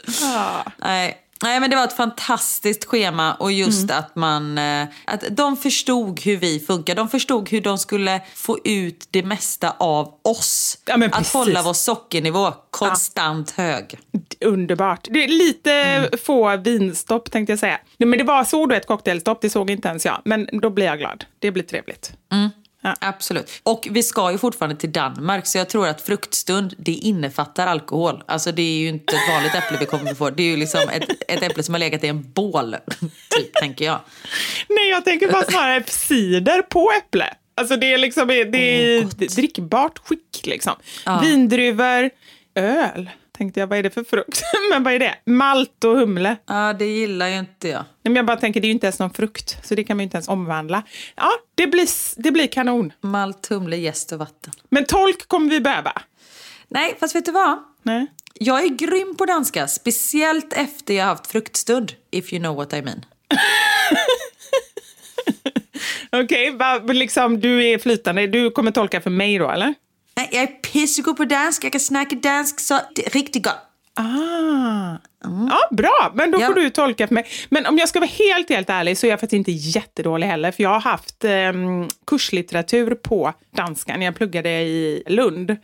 Nej. Nej, men det var ett fantastiskt schema och just Mm. att man... eh, Att de förstod hur vi funkar. De förstod hur de skulle få ut det mesta av oss. Ja, att precis. hålla vår sockernivå konstant hög. Underbart. Det är lite Mm. få vinstopp tänkte jag säga. Men det var så då ett cocktailstopp, det såg inte ens jag. Men då blir jag glad. Det blir trevligt. Mm. Absolut. Och vi ska ju fortfarande till Danmark så jag tror att fruktstund det innefattar alkohol. Alltså det är ju inte ett vanligt äpple vi kommer att få. Det är ju liksom ett, ett äpple som har legat i en bål, typ, tänker jag. Nej, jag tänker bara snarare cider på äpple. Alltså det är liksom, det är gott. drickbart skick liksom. Ja. Vindruvor, öl. Tänkte jag, vad är det för frukt? men vad är det? Malt och humle. Ja, det gillar ju inte jag. Nej, men jag bara tänker, det är ju inte ens någon frukt, så det kan man ju inte ens omvandla. Ja, det blir, det blir kanon. Malt, humle, jäst och vatten. Men tolk kommer vi behöva. Nej, fast vet du vad? Nej. Jag är grym på danska, speciellt efter jag haft fruktstund, if you know what I mean. Okej, okay, liksom, du är flytande. Du kommer tolka för mig då, eller? Nej, jag är pissegod på dansk, jag kan snacka dansk så det är riktigt gott. Ah. Ja, bra. Men då Ja. får du tolka för mig. Men om jag ska vara helt, helt ärlig så är jag faktiskt inte jättedålig heller. För jag har haft eh, kurslitteratur på danska. När jag pluggade i Lund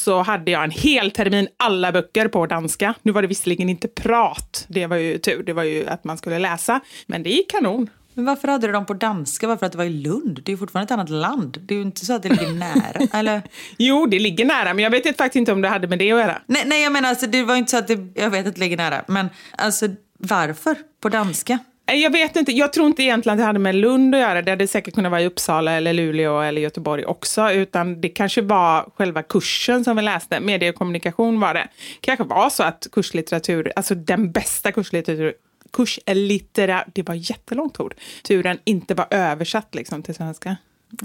så hade jag en hel termin alla böcker på danska. Nu var det visserligen inte prat. Det var ju tur. Det var ju att man skulle läsa. Men det gick kanon. Men varför hade du dem på danska? Varför att det var i Lund? Det är ju fortfarande ett annat land. Det är ju inte så att det ligger nära. Eller? Jo, det ligger nära, men jag vet faktiskt inte om det hade med det att göra. Nej, nej, jag menar alltså, det var inte så att det, jag vet att det ligger nära. Men alltså, varför på danska? Jag vet inte, jag tror inte egentligen att det hade med Lund att göra. Det hade säkert kunnat vara i Uppsala, eller Luleå eller Göteborg också. Utan det kanske var själva kursen som vi läste. Medie och kommunikation var det. kanske var så att kurslitteratur, alltså den bästa kurslitteratur kurslittera, det var jättelångt ord, turen inte var översatt liksom till svenska.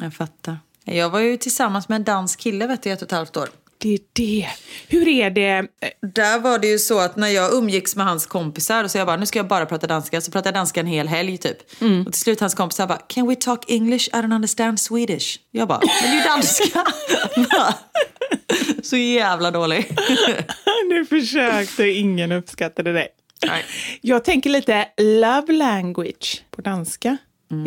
Jag fattar. Jag var ju tillsammans med en dansk kille vet du, i ett och ett halvt år. Det är det. Hur är det? Där var det ju så att när jag umgicks med hans kompisar så jag bara, nu ska jag bara prata danska. Så pratade jag danska en hel helg typ. Och till slut hans kompisar bara, can we talk English? I don't understand Swedish. Jag bara, men det är ju danska. så jävla dålig. Du försökte, ingen uppskattade dig. Nej. Jag tänker lite love language på danska.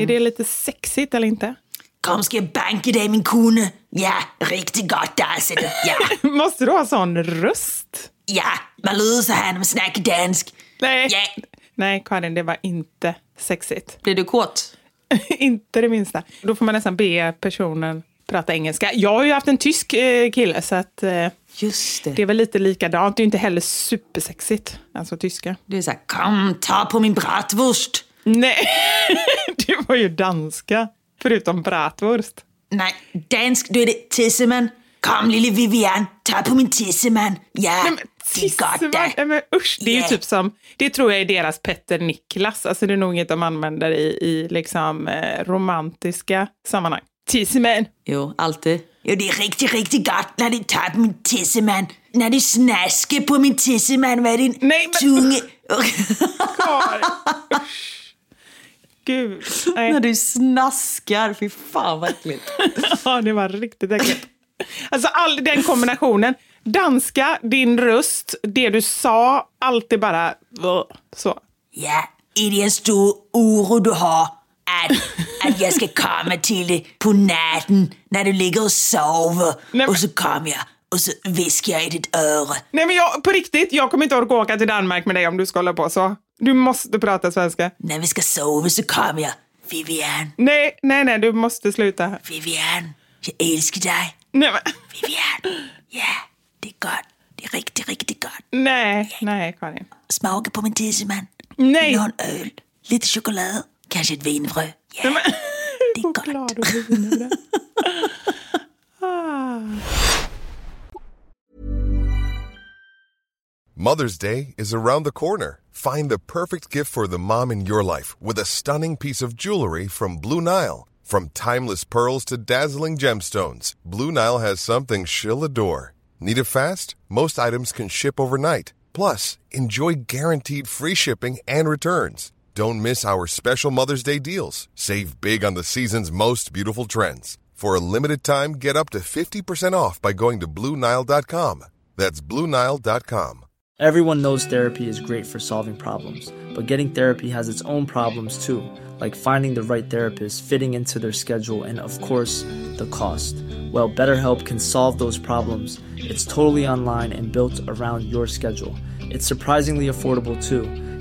Är det lite sexigt eller inte? Kom, ska jag banka dig min kone? Ja, riktigt gott där ser du. Ja, Måste du ha sån röst? ja, man lyder så här när man snackar dansk. Nej. Ja. Nej, Karin, det var inte sexigt. Blir du kåt? inte det minsta. Då får man nästan be personen prata engelska. Jag har ju haft en tysk eh, kille, så att, eh, Just det. det är väl lite likadant. Det är ju inte heller supersexigt, alltså tyska. Det är så här, Kom, ta på min bratwurst. Nej, det var ju danska, förutom bratwurst. Nej, dansk, då är det tisseman. Kom lille Vivian, ta på min tisseman. Ja, gott tisseman, nej, men usch, det är ju Yeah. typ som, det tror jag är deras Petter Niklas. Alltså det är nog inget de använder i, i liksom eh, romantiska sammanhang. Tisseman. jo, alltid. Jo, det är riktigt, riktigt gott när du tar på min tisseman. När du snaskar på min tisseman med din Nej, men- tunga... Gud. Nej. När du snaskar, fy fan vad äckligt. Ja, det var riktigt äckligt. Alltså all den kombinationen. Danska, din röst, det du sa, allt är bara så. Ja, är det en stor oro du har? Att, att jag ska komma till dig på natten när du ligger och sover. Nej, Och så kommer jag och så viskar jag i ditt öra. Nej men jag, på riktigt, jag kommer inte orka åka till Danmark med dig om du ska hålla på så. Du måste prata svenska. När vi ska sova så kommer jag. Vivian, Nej, nej, nej, du måste sluta. Vivian, jag älskar dig. Nej, men, Vivian, ja, det är gott. Det är riktigt, riktigt gott. nej, nej, Karin. Smaka på min tisseman. Nej. Vill du ha en öl? Lite choklad? Kanske ett vinfrö? Ja, Nej, men, det är gott. glad att bli vinnare. Mother's Day is around the corner. Find the perfect gift for the mom in your life with a stunning piece of jewelry from Blue Nile. From timeless pearls to dazzling gemstones, Blue Nile has something she'll adore. Need it fast? Most items can ship overnight. Plus, enjoy guaranteed free shipping and returns. Don't miss our special Mother's Day deals. Save big on the season's most beautiful trends. For a limited time, get up to 50% off by going to BlueNile.com. That's BlueNile.com. Everyone knows therapy is great for solving problems, but getting therapy has its own problems too, like finding the right therapist, fitting into their schedule, and of course, the cost. Well, BetterHelp can solve those problems. It's totally online and built around your schedule. It's surprisingly affordable too.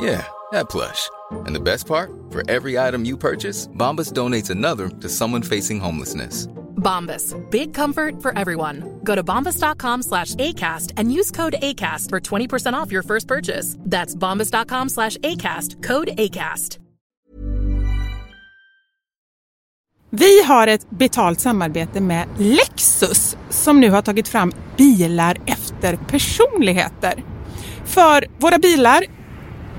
Yeah, that plush. And the best part? For every item you purchase, Bombas donates another to someone facing homelessness. Bombas. Big comfort for everyone. Go to bombas.com slash ACAST and use code ACAST for 20% off your first purchase. That's bombas.com slash ACAST. Code ACAST. Vi har ett betalt samarbete med Lexus som nu har tagit fram bilar efter personligheter. För våra bilar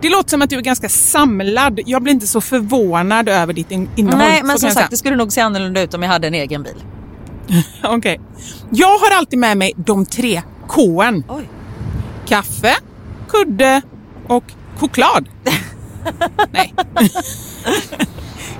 Det låter som att du är ganska samlad. Jag blir inte så förvånad över ditt in- innehåll. Nej men som sagt det skulle nog se annorlunda ut om jag hade en egen bil. Okej. Jag har alltid med mig de tre. Oj. Kaffe, kudde och choklad. Nej.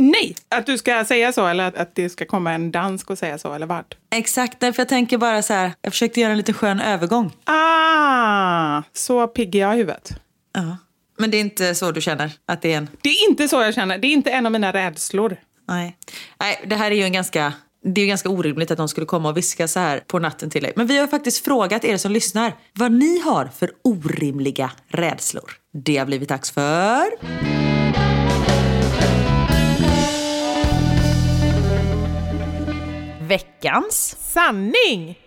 Nej, att du ska säga så eller att, att det ska komma en dansk och säga så eller vad? Exakt, därför jag tänker bara så här. Jag försökte göra en lite skön övergång. Ah, så pigg jag i huvudet. Ja. Men det är inte så du känner att det är en... Det är inte så jag känner. Det är inte en av mina rädslor. Nej. Nej, det här är ju en ganska... Det är ganska orimligt att de skulle komma och viska så här på natten till dig. Men vi har faktiskt frågat er som lyssnar vad ni har för orimliga rädslor. Det har blivit dags för... Veckans sanning!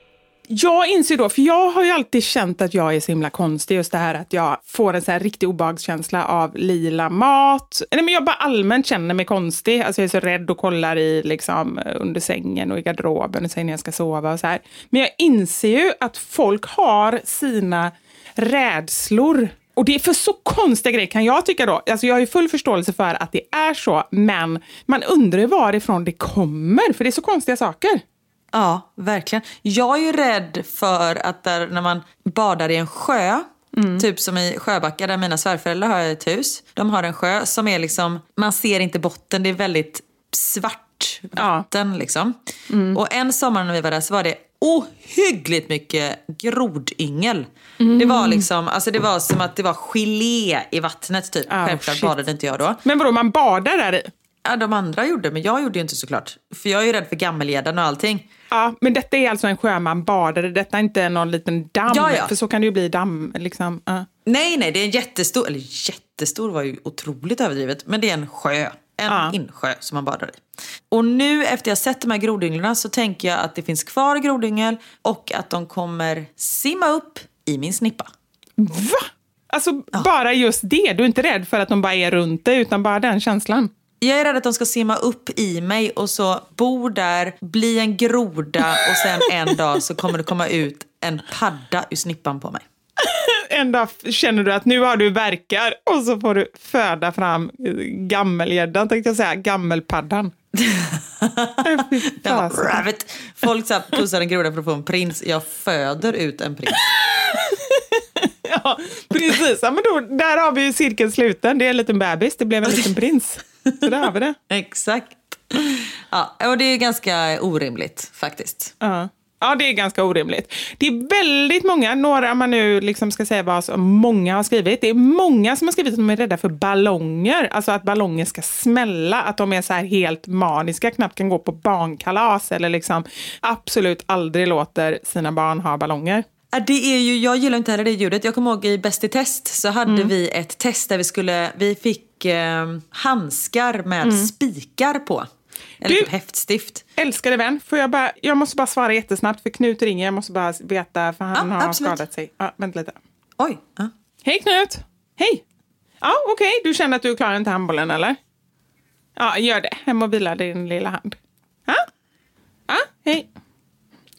Jag inser då, för jag har ju alltid känt att jag är så himla konstig, just det här att jag får en så här riktig obehagskänsla av lila mat. Nej, men jag bara allmänt känner mig konstig. Alltså jag är så rädd och kollar i, liksom, under sängen och i garderoben och säger när jag ska sova och så här. Men jag inser ju att folk har sina rädslor och det är för så konstiga grejer kan jag tycka då. Alltså jag har ju full förståelse för att det är så, men man undrar varifrån det kommer, för det är så konstiga saker. Ja, verkligen. Jag är ju rädd för att där, när man badar i en sjö, mm. typ som i Sjöbacka där mina svärföräldrar har ett hus. De har en sjö som är liksom, man ser inte botten, det är väldigt svart vatten ja. liksom. Mm. Och en sommar när vi var där så var det ohyggligt mycket grodyngel. Mm. Det var liksom, alltså det var som att det var gelé i vattnet typ. Oh, Självklart shit. badade inte jag då. Men vadå, man badar där i? Ja, de andra gjorde, men jag gjorde ju inte såklart. För jag är ju rädd för gammelgäddan och allting. Ja, men detta är alltså en sjö man badade, detta är inte någon liten damm? Ja, ja. För så kan det ju bli damm. Liksom. Uh. Nej, nej, det är en jättestor, eller jättestor var ju otroligt överdrivet, men det är en sjö. En ja. insjö som man badar i. Och nu efter jag sett de här grodynglarna så tänker jag att det finns kvar grodyngel och att de kommer simma upp i min snippa. Va? Alltså ja. bara just det? Du är inte rädd för att de bara är runt dig utan bara den känslan? Jag är rädd att de ska simma upp i mig och så bo där, bli en groda och sen en dag så kommer det komma ut en padda ur snippan på mig. en dag känner du att nu har du verkar och så får du föda fram gammelgäddan, tänkte jag säga, gammelpaddan. rabbit. Folk så pussar en groda för att få en prins. Jag föder ut en prins. ja, precis. Ja, men då, där har vi cirkeln sluten. Det är en liten bebis, det blev en liten prins. Så där har vi det. Exakt. Ja, och det är ganska orimligt faktiskt. Ja. Ja, det är ganska orimligt. Det är väldigt många, några man nu liksom ska säga vad många har skrivit. Det är många som har skrivit att de är rädda för ballonger, alltså att ballonger ska smälla, att de är så här helt maniska, knappt kan gå på barnkalas eller liksom absolut aldrig låter sina barn ha ballonger. Det är ju, jag gillar inte heller det ljudet. Jag kommer ihåg i Bäst i test så hade mm. vi ett test där vi skulle, vi fick eh, handskar med mm. spikar på. Eller du, typ häftstift. Älskade vän, får jag, bara, jag måste bara svara jättesnabbt för Knut ringer. Jag måste bara veta för han ja, har absolut. skadat sig. Ja, vänta lite. Oj. Ja. Hej Knut! Hej! Ja, okej. Okay. Du känner att du klarar inte handbollen eller? Ja, gör det. Hem och vila din lilla hand. Ja? Ja, hej.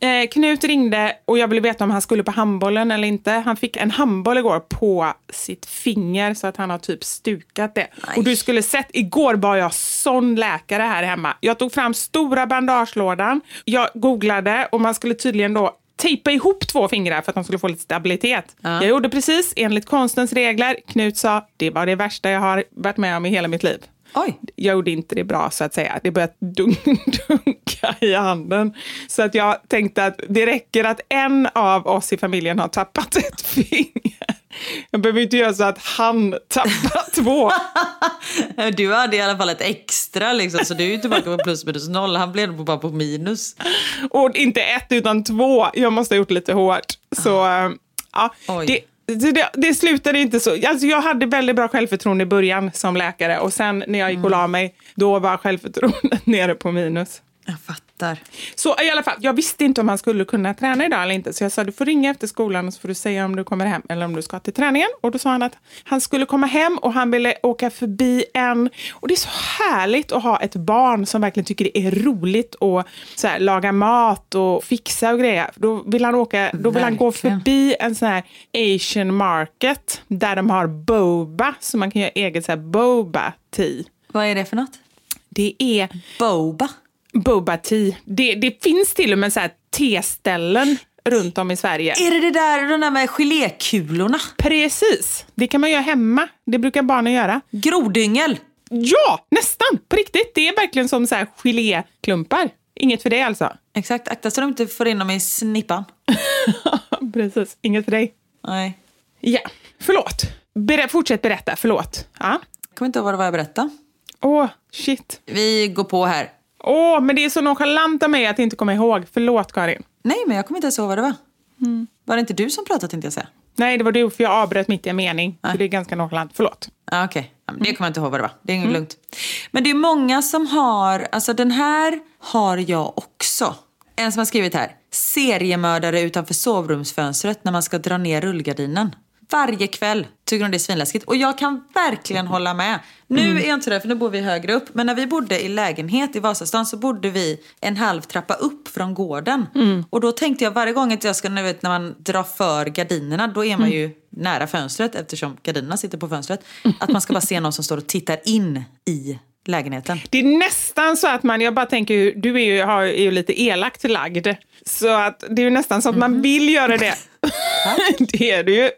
Eh, Knut ringde och jag ville veta om han skulle på handbollen eller inte. Han fick en handboll igår på sitt finger så att han har typ stukat det. Nej. Och du skulle sett, igår var jag sån läkare här hemma. Jag tog fram stora bandagelådan, jag googlade och man skulle tydligen då tejpa ihop två fingrar för att de skulle få lite stabilitet. Ja. Jag gjorde precis enligt konstens regler. Knut sa, det var det värsta jag har varit med om i hela mitt liv. Oj. Jag gjorde inte det bra så att säga. Det började dun dunka i handen. Så att jag tänkte att det räcker att en av oss i familjen har tappat ett finger. Jag behöver inte göra så att han tappar två. Du hade i alla fall ett extra liksom, så du är ju tillbaka på plus minus noll. Han blev bara på minus. Och inte ett utan två. Jag måste ha gjort lite hårt. Så äh, ja, det, det, det slutade inte så. Alltså jag hade väldigt bra självförtroende i början som läkare och sen när jag gick och la mig, då var självförtroendet nere på minus. Jag fattar. Fattar. Så i alla fall, jag visste inte om han skulle kunna träna idag eller inte. Så jag sa du får ringa efter skolan och så får du säga om du kommer hem eller om du ska till träningen. Och då sa han att han skulle komma hem och han ville åka förbi en... Och det är så härligt att ha ett barn som verkligen tycker det är roligt att så här, laga mat och fixa och grejer. Då vill han, åka, då vill han gå förbi en sån här asian market där de har boba, så man kan göra eget så här boba tea. Vad är det för något? Det är Boba. Boba tea. Det, det finns till och med så här teställen runt om i Sverige. Är det det där, de där med gelékulorna? Precis, det kan man göra hemma. Det brukar barnen göra. Grodyngel. Ja, nästan! På riktigt. Det är verkligen som så här geléklumpar. Inget för dig alltså? Exakt, akta så de inte får in dem i snippan. Precis, inget för dig. Nej. Ja, förlåt. Ber- fortsätt berätta, förlåt. Ja. Jag kommer inte ihåg vad det var jag berättade. Åh, shit. Vi går på här. Åh, men det är så nonchalant av mig att inte komma ihåg. Förlåt, Karin. Nej, men jag kommer inte ens ihåg vad det var. Var det inte du som pratade tänkte jag säga? Nej, det var du, för jag avbröt mitt i en mening. Så det är ganska nonchalant. Förlåt. Ah, Okej, ja, men det kommer jag inte ihåg vad det var. Det är inget lugnt. Men det är många som har, alltså den här har jag också. En som har skrivit här. Seriemördare utanför sovrumsfönstret när man ska dra ner rullgardinen. Varje kväll tycker de det är svinläskigt. Och jag kan verkligen hålla med. Nu är jag inte där för nu bor vi högre upp. Men när vi bodde i lägenhet i Vasastan så bodde vi en halv trappa upp från gården. Och då tänkte jag varje gång att jag ska, nu vet, när man drar för gardinerna, då är man ju nära fönstret eftersom gardinerna sitter på fönstret. Att man ska bara se någon som står och tittar in i lägenheten. Det är nästan så att man, jag bara tänker, du är ju, har, är ju lite elakt lagd. Så att det är nästan så att man vill göra det. det är du ju.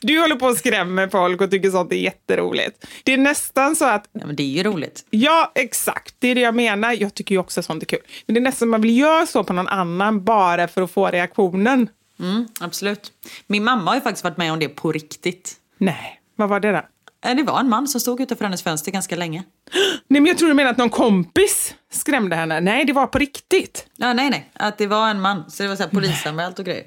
Du håller på och skrämmer folk och tycker sånt är jätteroligt. Det är nästan så att, Ja, men det är ju roligt. ja exakt, det är det jag menar. Jag tycker ju också sånt är kul. Men det är nästan man vill göra så på någon annan bara för att få reaktionen. Mm, absolut. Min mamma har ju faktiskt varit med om det på riktigt. Nej, vad var det då? Eh, Det var en man som stod utanför hennes fönster ganska länge. Nej, men jag tror du menar att någon kompis skrämde henne. Nej, det var på riktigt. Ja, nej, nej. Att det var en man. Så det var så här polisanmält och grejer.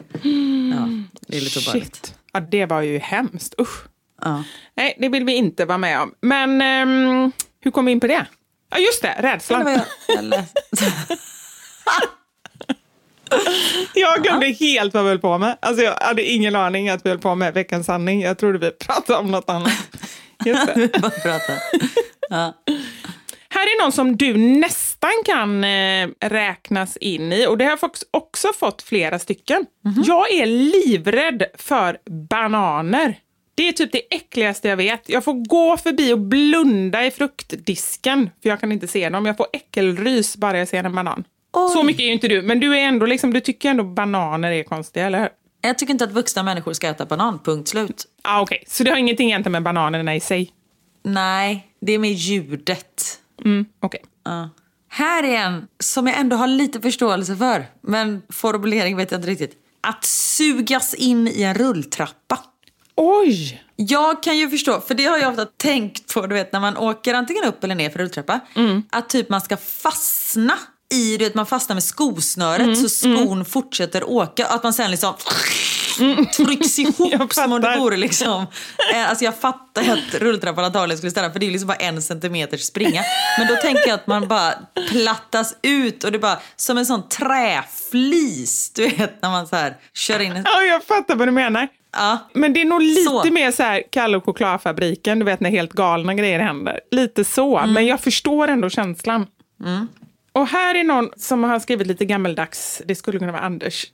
Ja, det är lite obehagligt. Ja, det var ju hemskt. Usch. Ja. Nej, det vill vi inte vara med om. Men ehm, hur kom vi in på det? Ja, just det, Eller rädslan. jag, jag glömde helt vad vi höll på med. Alltså, jag hade ingen aning att vi höll på med Veckans sanning. Jag trodde vi pratade om något annat. Just det. Ja. Här är någon som du nästan kan eh, räknas in i och det har jag också fått flera stycken. Jag är livrädd för bananer. Det är typ det äckligaste jag vet. Jag får gå förbi och blunda i fruktdisken för jag kan inte se dem. Jag får äckelrys bara jag ser en banan. Så mycket är ju inte du, men du är ändå liksom, du tycker ändå bananer är konstiga, eller hur? Jag tycker inte att vuxna människor ska äta banan, punkt slut. Ah, Okej, så det har ingenting egentligen med bananerna i sig? Nej, det är med ljudet. Mm, Okej. Ja. Här är en som jag ändå har lite förståelse för. Men formulering vet jag inte riktigt. Att sugas in i en rulltrappa. Oj! Jag kan ju förstå, för det har jag ofta tänkt på, du vet när man åker antingen upp eller ner för rulltrappa. Att typ man ska fastna i, du vet man fastnar med skosnöret så skon fortsätter åka. Att man sen liksom trycks Jag ihop som om det vore liksom... eh, Alltså jag fattar att rulltrappan antagligen skulle stanna för det är liksom bara en centimeters springa. Men då tänker jag att man bara plattas ut och det är bara som en sån träflis. Du vet när man så här kör in en... Ja, jag fattar vad du menar. Ja. Men det är nog lite Så. mer så här Kalle och chokladfabriken, du vet när helt galna grejer händer. Lite så, Mm. men jag förstår ändå känslan. Och här är någon som har skrivit lite gammeldags, det skulle kunna vara Anders.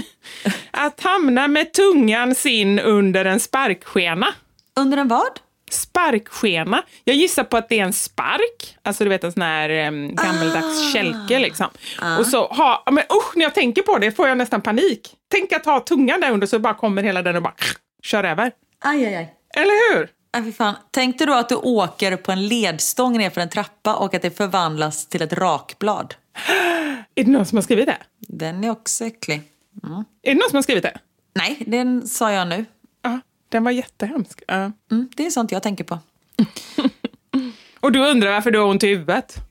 att hamna med tungan sin under en sparkskena. Under en vad? Sparkskena. Jag gissar på att det är en spark, alltså du vet en sån här um, gammeldags kälke liksom. Och så ha, men usch, när jag tänker på det får jag nästan panik. Tänk att ha tungan där under så bara kommer hela den och bara kör över. Aj, aj, aj. Eller hur? Äh, fy fan. Tänk dig då att du åker på en ledstång ner för en trappa och att det förvandlas till ett rakblad. Är det någon som har skrivit det? Den är också äcklig. Är det någon som har skrivit det? Nej, den sa jag nu. Ja, den var jättehemsk. Ja. Mm, det är sånt jag tänker på. Och du undrar varför du har ont i huvudet?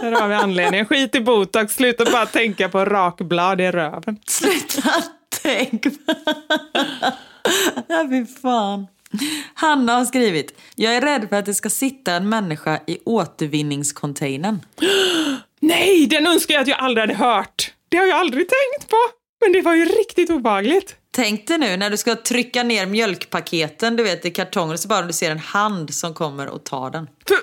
Där har vi anledningen. Skit i botox, sluta bara tänka på rakblad i röven. Sluta tänk på... ja, fy fan. Hanna har skrivit, jag är rädd för att det ska sitta en människa i återvinningscontainern. Nej, den önskar jag att jag aldrig hade hört. Det har jag aldrig tänkt på. Men det var ju riktigt obehagligt. Tänk dig nu när du ska trycka ner mjölkpaketen du vet, i kartonger så bara du ser en hand som kommer och tar den. För,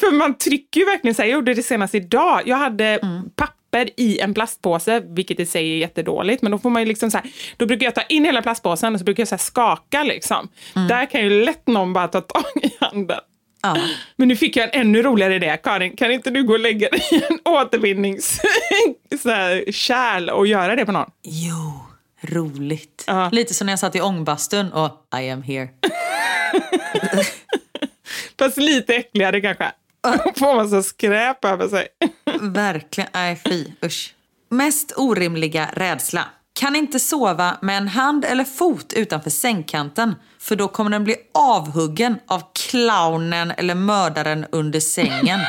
för man trycker ju verkligen så här. Jag gjorde det senast idag. Jag hade papper i en plastpåse, vilket i sig är jättedåligt. Men då får man ju liksom så här, då brukar jag ta in hela plastpåsen och så brukar jag så skaka liksom. Där kan ju lätt någon bara ta tag i handen. Ja. Men nu fick jag en ännu roligare idé. Karin, kan inte du gå och lägga dig i en återvinningskärl och göra det på någon? Jo, roligt. Ja. Lite som när jag satt i ångbastun och I am here. Fast lite äckligare kanske. Får man så skräp över sig. Verkligen. Nej, fy. Usch. Mest orimliga rädsla. Kan inte sova med en hand eller fot utanför sängkanten för då kommer den bli avhuggen av clownen eller mördaren under sängen.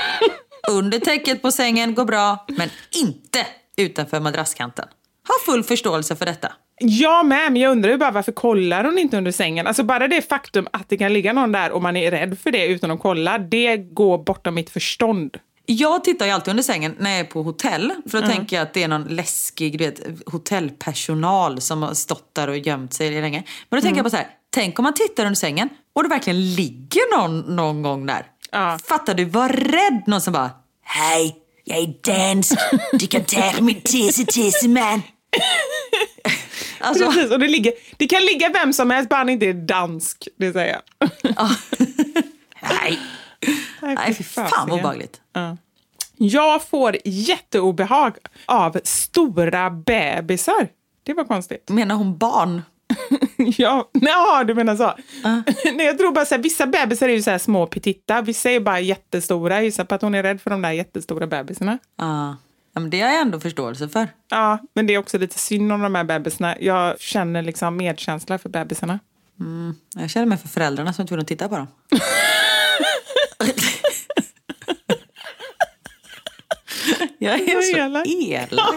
under täcket på sängen går bra, men inte utanför madrasskanten. Har full förståelse för detta. Jag med, men jag undrar ju bara varför kollar hon inte under sängen? Alltså bara det faktum att det kan ligga någon där och man är rädd för det utan att kolla, det går bortom mitt förstånd. Jag tittar ju alltid under sängen när jag är på hotell. För då tänker jag att det är någon läskig du vet, hotellpersonal som har stått där och gömt sig länge. Men då tänker jag på så här, tänk om man tittar under sängen och det verkligen ligger någon någon gång där. Ja. Fattar du? Var rädd någon som bara, Hej, jag är dansk. Du kan ta min tisse man. alltså, Precis, och det, ligger, det kan ligga vem som helst, bara han inte är dansk. Det säger jag. nej. Nej, fy fan vad obehagligt. Jag får jätteobehag av stora bebisar. Det var konstigt. Menar hon barn? Ja, ja du menar så. Nej, jag tror bara så här, vissa bebisar är ju så här små petitta, vissa är bara jättestora. Jag gissar på att hon är rädd för de där jättestora bebisarna. Ja. Ja, men det har jag ändå förståelse för. Ja, men det är också lite synd om de här bebisarna. Jag känner liksom medkänsla för bebisarna. Jag känner mig för föräldrarna som inte vill titta på dem. jag är så elak. elak.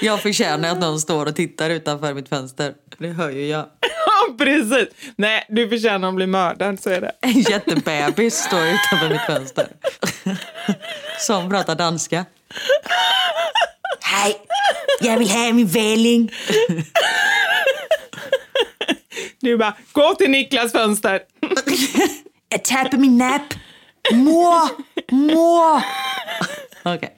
Jag förtjänar att någon står och tittar utanför mitt fönster. Det hör ju jag. Ja, precis. Nej, du förtjänar att bli mördad, så är det. En jättebebis står utanför mitt fönster. Som pratar danska. Hej, jag vill ha min välling. Du bara, gå till Niklas fönster. Jag tappar min napp. Mor, mor. Okej.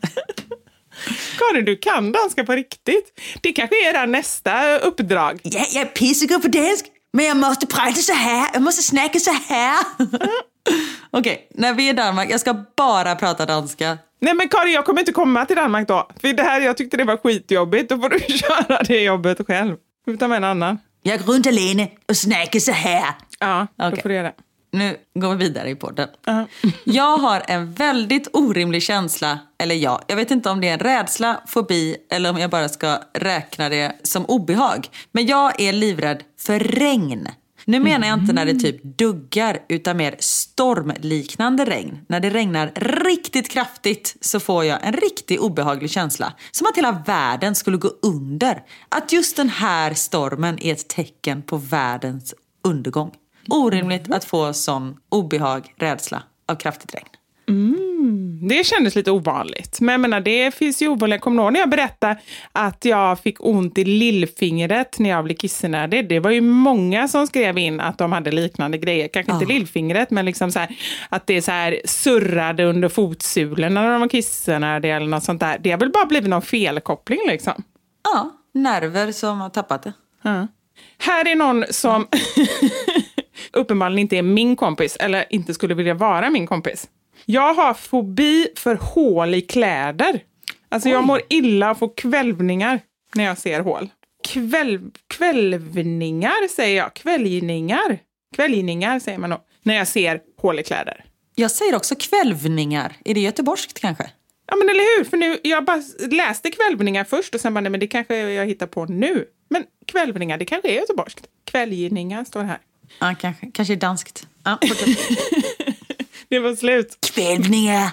Karin, du kan danska på riktigt. Det kanske är här nästa uppdrag. Ja, jag är pissegod på dansk. Men jag måste prata så här. Jag måste snacka så här. Okej, när vi är i Danmark, jag ska bara prata danska. Nej men Karin, jag kommer inte komma till Danmark då. För det här, jag tyckte det var skitjobbigt. Då får du köra det jobbet själv. Du får ta med en annan. Jag går runt alene och snackar så här. Ja, då Okej. får du göra det. Nu går vi vidare i podden. Ja. Jag har en väldigt orimlig känsla, eller ja, jag vet inte om det är en rädsla, fobi eller om jag bara ska räkna det som obehag. Men jag är livrädd för regn. Nu menar jag inte när det typ duggar utan mer stormliknande regn. När det regnar riktigt kraftigt så får jag en riktigt obehaglig känsla. Som att hela världen skulle gå under. Att just den här stormen är ett tecken på världens undergång. Orimligt att få sån obehag, rädsla av kraftigt regn. Det kändes lite ovanligt. Men jag menar, det finns ju ovanliga. Kommer du ihåg när jag berättade att jag fick ont i lillfingret när jag blev kissnödig? Det var ju många som skrev in att de hade liknande grejer. Kanske inte lillfingret, men liksom så här, att det så här surrade under fotsulorna när de var kissnödiga eller något sånt där. Det har väl bara blivit någon felkoppling liksom. Ja, nerver som har tappat det. Ja. Här är någon som uppenbarligen inte är min kompis, eller inte skulle vilja vara min kompis. Jag har fobi för hål i kläder. Alltså jag mår illa och får kvälvningar när jag ser hål. Kväll, kvälvningar säger jag. Kväljningar. Kväljningar säger man nog. När jag ser hål i kläder. Jag säger också kvälvningar. Är det göteborgskt kanske? Ja men eller hur, för nu, jag bara läste kvälvningar först och sen bara, nej men det kanske jag hittar på nu. Men kvälvningar, det kanske är göteborgskt. Kväljningar står det här. Ja, kanske. Kanske danskt. Ja, det var slut. Kvällningar.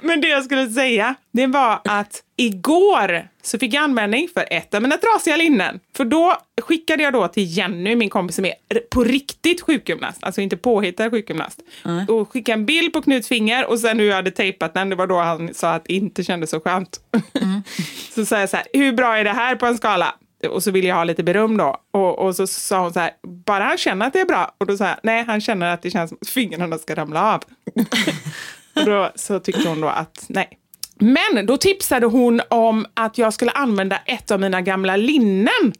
Men det jag skulle säga, det var att igår så fick jag användning för ett av mina trasiga linnen. För då skickade jag då till Jenny, min kompis som är på riktigt sjukgymnast, alltså inte påhittad sjukgymnast. Och skickade en bild på Knuts finger och sen hur jag hade tejpat den, det var då han sa att det inte kändes så skönt. så sa jag så här, hur bra är det här på en skala? Och så ville jag ha lite beröm då. Och, och så sa hon så här, bara han känner att det är bra. Och då sa jag, nej han känner att det känns som att fingrarna ska ramla av. och då så tyckte hon då att nej. Men då tipsade hon om att jag skulle använda ett av mina gamla linnen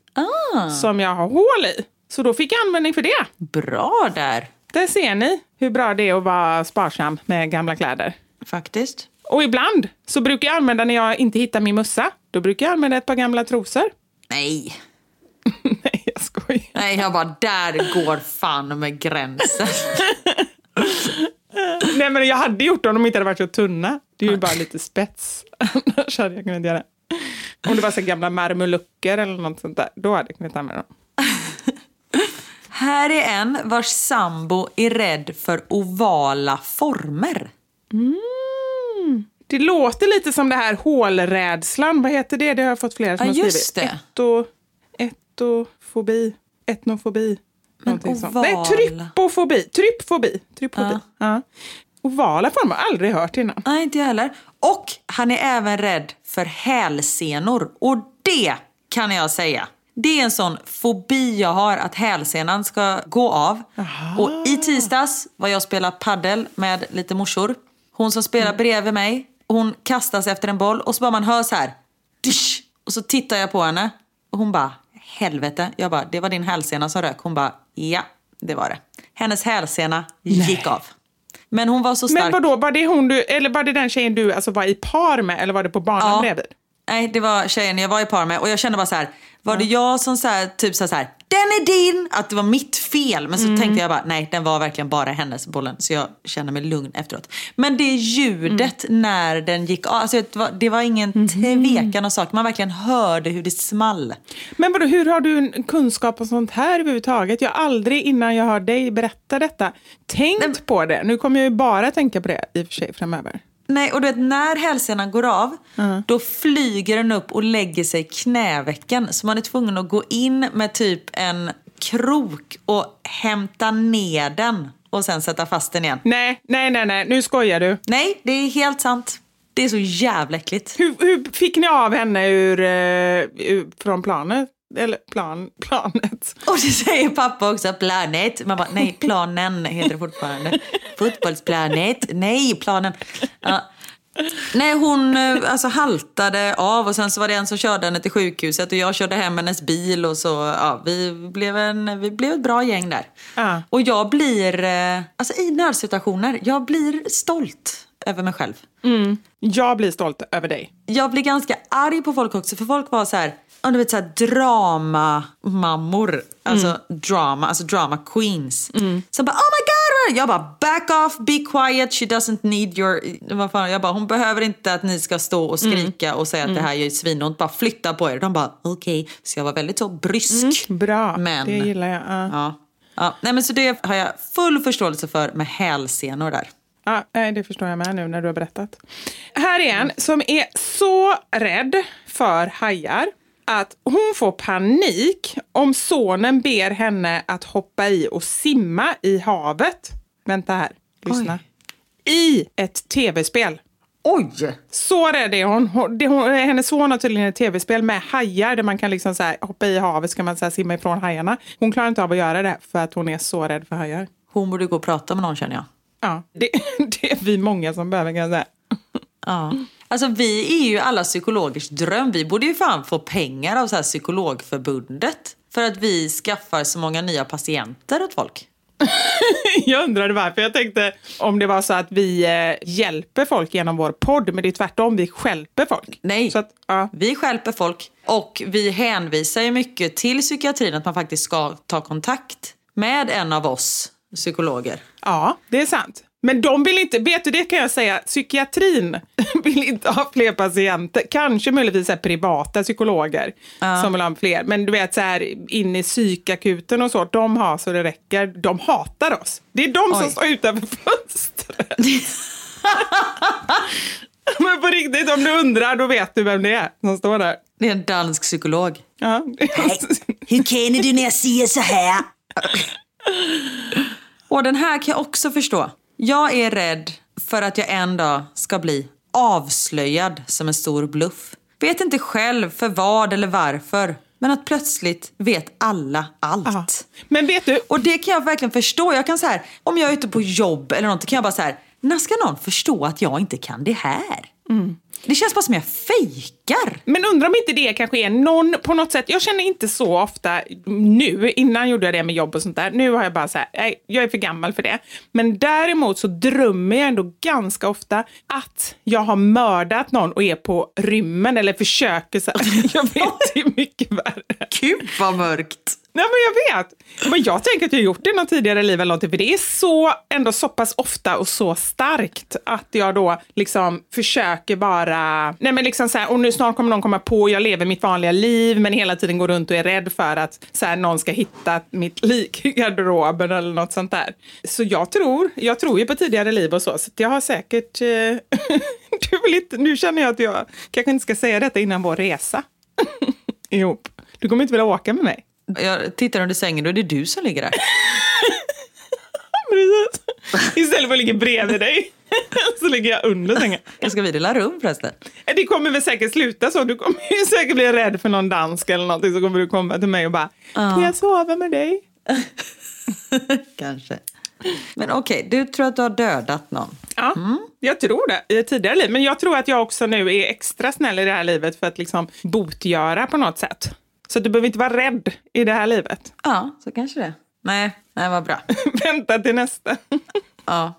som jag har hål i. Så då fick jag användning för det. Bra där, Där ser ni hur bra det är att vara sparsam med gamla kläder. faktiskt. Och ibland så brukar jag använda när jag inte hittar min mössa. Då brukar jag använda ett par gamla trosor. Nej. Nej, jag skojar. Nej, jag bara, där går fan med gränsen. Nej, men jag hade gjort det om de inte hade varit så tunna. Det är ju bara lite spets. Annars hade jag kunnat göra det. Om det var så gamla marmolucker eller något sånt där, då hade jag kunnat använda dem. Här är en vars sambo är rädd för ovala former. Det låter lite som det här hålrädslan. Vad heter det? Det har jag fått flera som Ja, har skrivit. Etto, ettofobi. Etnofobi. Någonting sånt. Nej, oval. trypofobi. Trypfobi. Trypfobi. Ja. Ovala former aldrig hört innan. Nej, inte jag heller. Och han är även rädd för hälsenor. Och det kan jag säga. Det är en sån fobi jag har att hälsenan ska gå av. Och i tisdags var jag och spelade paddel med lite morsor. Hon som spelar bredvid mig, hon kastas efter en boll och så bara man hör så här. Dysch! Och så tittar jag på henne och hon bara, helvete. Jag bara, det var din hälsena som rök. Hon bara, ja, det var det. Hennes hälsena gick av. Men hon var så stark. Men vadå, var det, hon du, eller var det den tjejen du alltså var i par med eller var det på banan Ja. bredvid? Nej, det var tjejen jag var i par med och jag kände bara så här, var det jag som så här, typ så här, den är din, att det var mitt fel. Men så Mm. tänkte jag bara, nej den var verkligen bara hennes bollen. Så jag kände mig lugn efteråt. Men det ljudet Mm. när den gick av, alltså, det, var, det var ingen Mhm. tvekan och sak. Man verkligen hörde hur det small. Men vadå, hur har du en kunskap om sånt här överhuvudtaget? Jag har aldrig innan jag hör dig berätta detta tänkt på det. Nu kommer jag ju bara tänka på det i och för sig framöver. Nej, och du vet när hälsenan går av, då flyger den upp och lägger sig i knävecken. Så man är tvungen att gå in med typ en krok och hämta ner den och sen sätta fast den igen. Nej, nej, nej, nej, nu skojar du. Nej, det är helt sant. Det är så jävla äckligt. Hur, hur fick ni av henne ur, eh, ur, från planet? Eller plan, planet? Och det säger pappa också, planet. Man bara, nej, planen heter det fortfarande. Fotbollsplanet. Nej, planen. Ja. Nej, hon eh, alltså, haltade av och sen så var det en som körde henne till sjukhuset och jag körde hem hennes bil och så, ja, vi blev, en, vi blev ett bra gäng där. Ja. Och jag blir, eh, alltså i nödsituationer, jag blir stolt över mig själv. Jag blir stolt över dig. Jag blir ganska arg på folk också för folk var så här, du vet så här dramamammor, alltså drama, alltså drama queens. Som bara oh my god! Jag bara back off, be quiet, she doesn't need your... Vad fan, jag bara hon behöver inte att ni ska stå och skrika och säga att det här gör svinont, bara flytta på er. De bara okej. Så jag var väldigt så brysk. Bra, Men- det gillar jag. Ja. Ja. Ja, nej men så det har jag full förståelse för med hälsenor där. Ja, det förstår jag med nu när du har berättat. Här är en som är så rädd för hajar att hon får panik om sonen ber henne att hoppa i och simma i havet. Vänta här, lyssna. I ett tv-spel. Oj! Så rädd är hon. hon, det, hon hennes son har tydligen ett tv-spel med hajar där man kan liksom så hoppa i havet så kan man så simma ifrån hajarna. Hon klarar inte av att göra det för att hon är så rädd för hajar. Hon borde gå och prata med någon känner jag. Ja, det, det är vi många som behöver kan jag säga. Ja. Alltså vi är ju alla psykologers dröm. Vi borde ju fan få pengar av så här psykologförbundet. För att vi skaffar så många nya patienter åt folk. Jag undrade varför. Jag tänkte om det var så att vi eh, hjälper folk genom vår podd, men det är tvärtom, vi stjälper folk. Nej, Så att, ja. vi stjälper folk. Och vi hänvisar ju mycket till psykiatrin att man faktiskt ska ta kontakt med en av oss psykologer. ja, det är sant. Men de vill inte, vet du det kan jag säga, psykiatrin vill inte ha fler patienter. Kanske möjligtvis så här privata psykologer som vill ha fler. Men du vet så här in i psykakuten och så, de har så det räcker. De hatar oss. Det är de som Oj. står utanför fönstret. Men på riktigt, om du undrar då vet du vem det är som står där. Det är en dansk psykolog. Ja. Hur känner du när jag säger så här? Och den här kan jag också förstå. Jag är rädd för att jag en dag ska bli avslöjad som en stor bluff. Vet inte själv för vad eller varför. Men att plötsligt vet alla allt. Ja. Men vet du, Och det kan jag verkligen förstå. Jag kan så här, om jag är ute på jobb eller något kan jag bara så här, när ska någon förstå att jag inte kan det här? Det känns bara som jag fejkar. Men undrar om inte det kanske är någon på något sätt. Jag känner inte så ofta nu, innan gjorde jag det med jobb och sånt där. Nu har jag bara så här, jag är för gammal för det. Men däremot så drömmer jag ändå ganska ofta att jag har mördat någon och är på rymmen eller försöker så här. Jag vet, det är mycket värre. Gud vad mörkt. Nej, men jag vet. Men jag tänker att jag har gjort det i något tidigare liv eller någonting, för det är så, ändå så pass ofta och så starkt att jag då liksom försöker bara, nej men liksom så här, och nu snart kommer någon komma på, jag lever mitt vanliga liv, men hela tiden går runt och är rädd för att så här, någon ska hitta mitt lik i garderoben eller något sånt där. Så jag tror, jag tror ju på tidigare liv och så, så jag har säkert, eh, du vill inte, nu känner jag att jag kanske inte ska säga detta innan vår resa ihop. Du kommer inte vilja åka med mig. Jag tittar under sängen och det är du som ligger där. Precis. Istället för att ligga bredvid dig så ligger jag under sängen. Jag ska vi dela rum förresten? Det kommer väl säkert sluta så. Du kommer ju säkert bli rädd för någon dansk eller någonting så kommer du komma till mig och bara Får jag sova med dig? Kanske. Men okej, du tror att du har dödat någon? Ja, jag tror det i ett tidigare liv. Men jag tror att jag också nu är extra snäll i det här livet för att liksom botgöra på något sätt. Så du behöver inte vara rädd i det här livet. Ja, så kanske det. Nej, nej vad bra. Vänta till nästa. Ja,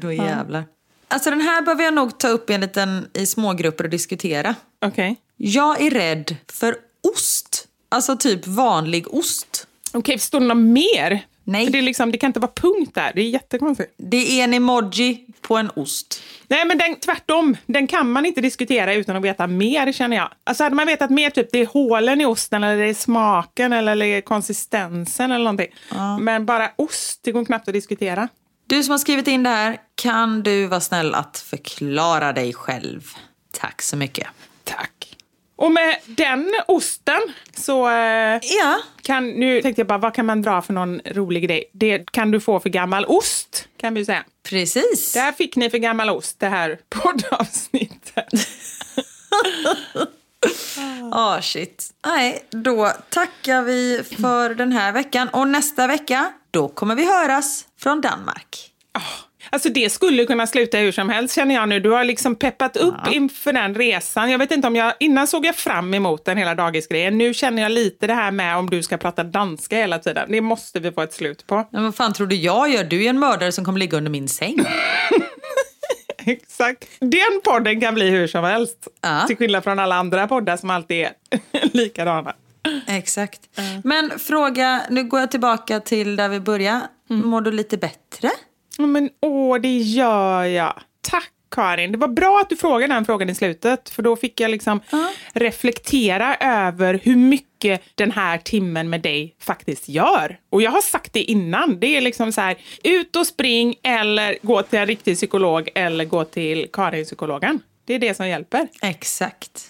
då jävlar. Alltså den här behöver jag nog ta upp i en liten, i smågrupper och diskutera. Okej. Jag är rädd för ost. Alltså typ vanlig ost. Okej, står det något mer? Nej. För det, är liksom, det kan inte vara punkt där. Det är jättekonstigt. Det är en emoji på en ost. Nej, men den, tvärtom. Den kan man inte diskutera utan att veta mer, känner jag. Alltså hade man vetat mer, typ det är hålen i osten, eller det är smaken, eller det är konsistensen eller någonting. Men bara ost, det går knappt att diskutera. Du som har skrivit in det här, kan du vara snäll att förklara dig själv? Tack så mycket. Tack. Och med den osten så eh, Ja, kan, nu tänkte jag bara, vad kan man dra för någon rolig grej? Det kan du få för gammal ost, kan vi säga. precis. Där fick ni för gammal ost, det här poddavsnittet. Ah shit. Nej, då tackar vi för den här veckan. Och nästa vecka, då kommer vi höras från Danmark. Alltså det skulle kunna sluta hur som helst känner jag nu. Du har liksom peppat upp inför den resan. Jag vet inte om jag, innan såg jag fram emot den hela dagisgrejen. Nu känner jag lite det här med om du ska prata danska hela tiden. Det måste vi få ett slut på. Men vad fan tror du jag gör? Du är en mördare som kommer ligga under min säng. Exakt. Den podden kan bli hur som helst. Ja. Till skillnad från alla andra poddar som alltid är likadana. Exakt. Men fråga, nu går jag tillbaka till där vi började. Mår du lite bättre? Ja, Men åh, det gör jag. Tack Karin. Det var bra att du frågade den frågan i slutet. För då fick jag liksom reflektera över hur mycket den här timmen med dig faktiskt gör. Och jag har sagt det innan. Det är liksom så här, ut och spring eller gå till en riktig psykolog eller gå till Karin-psykologen. Det är det som hjälper. Exakt.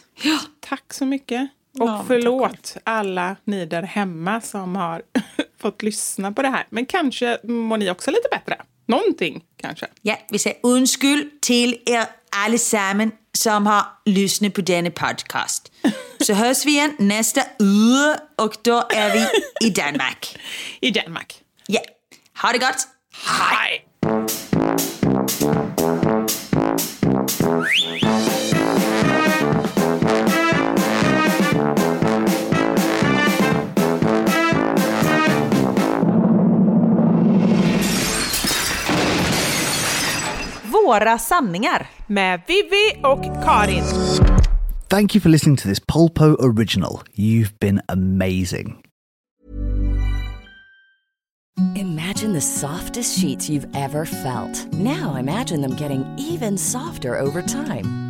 Tack så mycket. Och Ja, förlåt alla ni där hemma som har fått lyssna på det här. Men kanske mår ni också lite bättre. Någonting kanske. Ja, vi säger undskyld till er allesammen som har lyssnat på denna podcast. Så hörs vi igen nästa uge och då är vi i Danmark. I Danmark. Ja, ha det gott! Hej! Våra sanningar. Med Vivi och Karin. Thank you for listening to this Polpo original. You've been amazing. Imagine the softest sheets you've ever felt. Now imagine them getting even softer over time.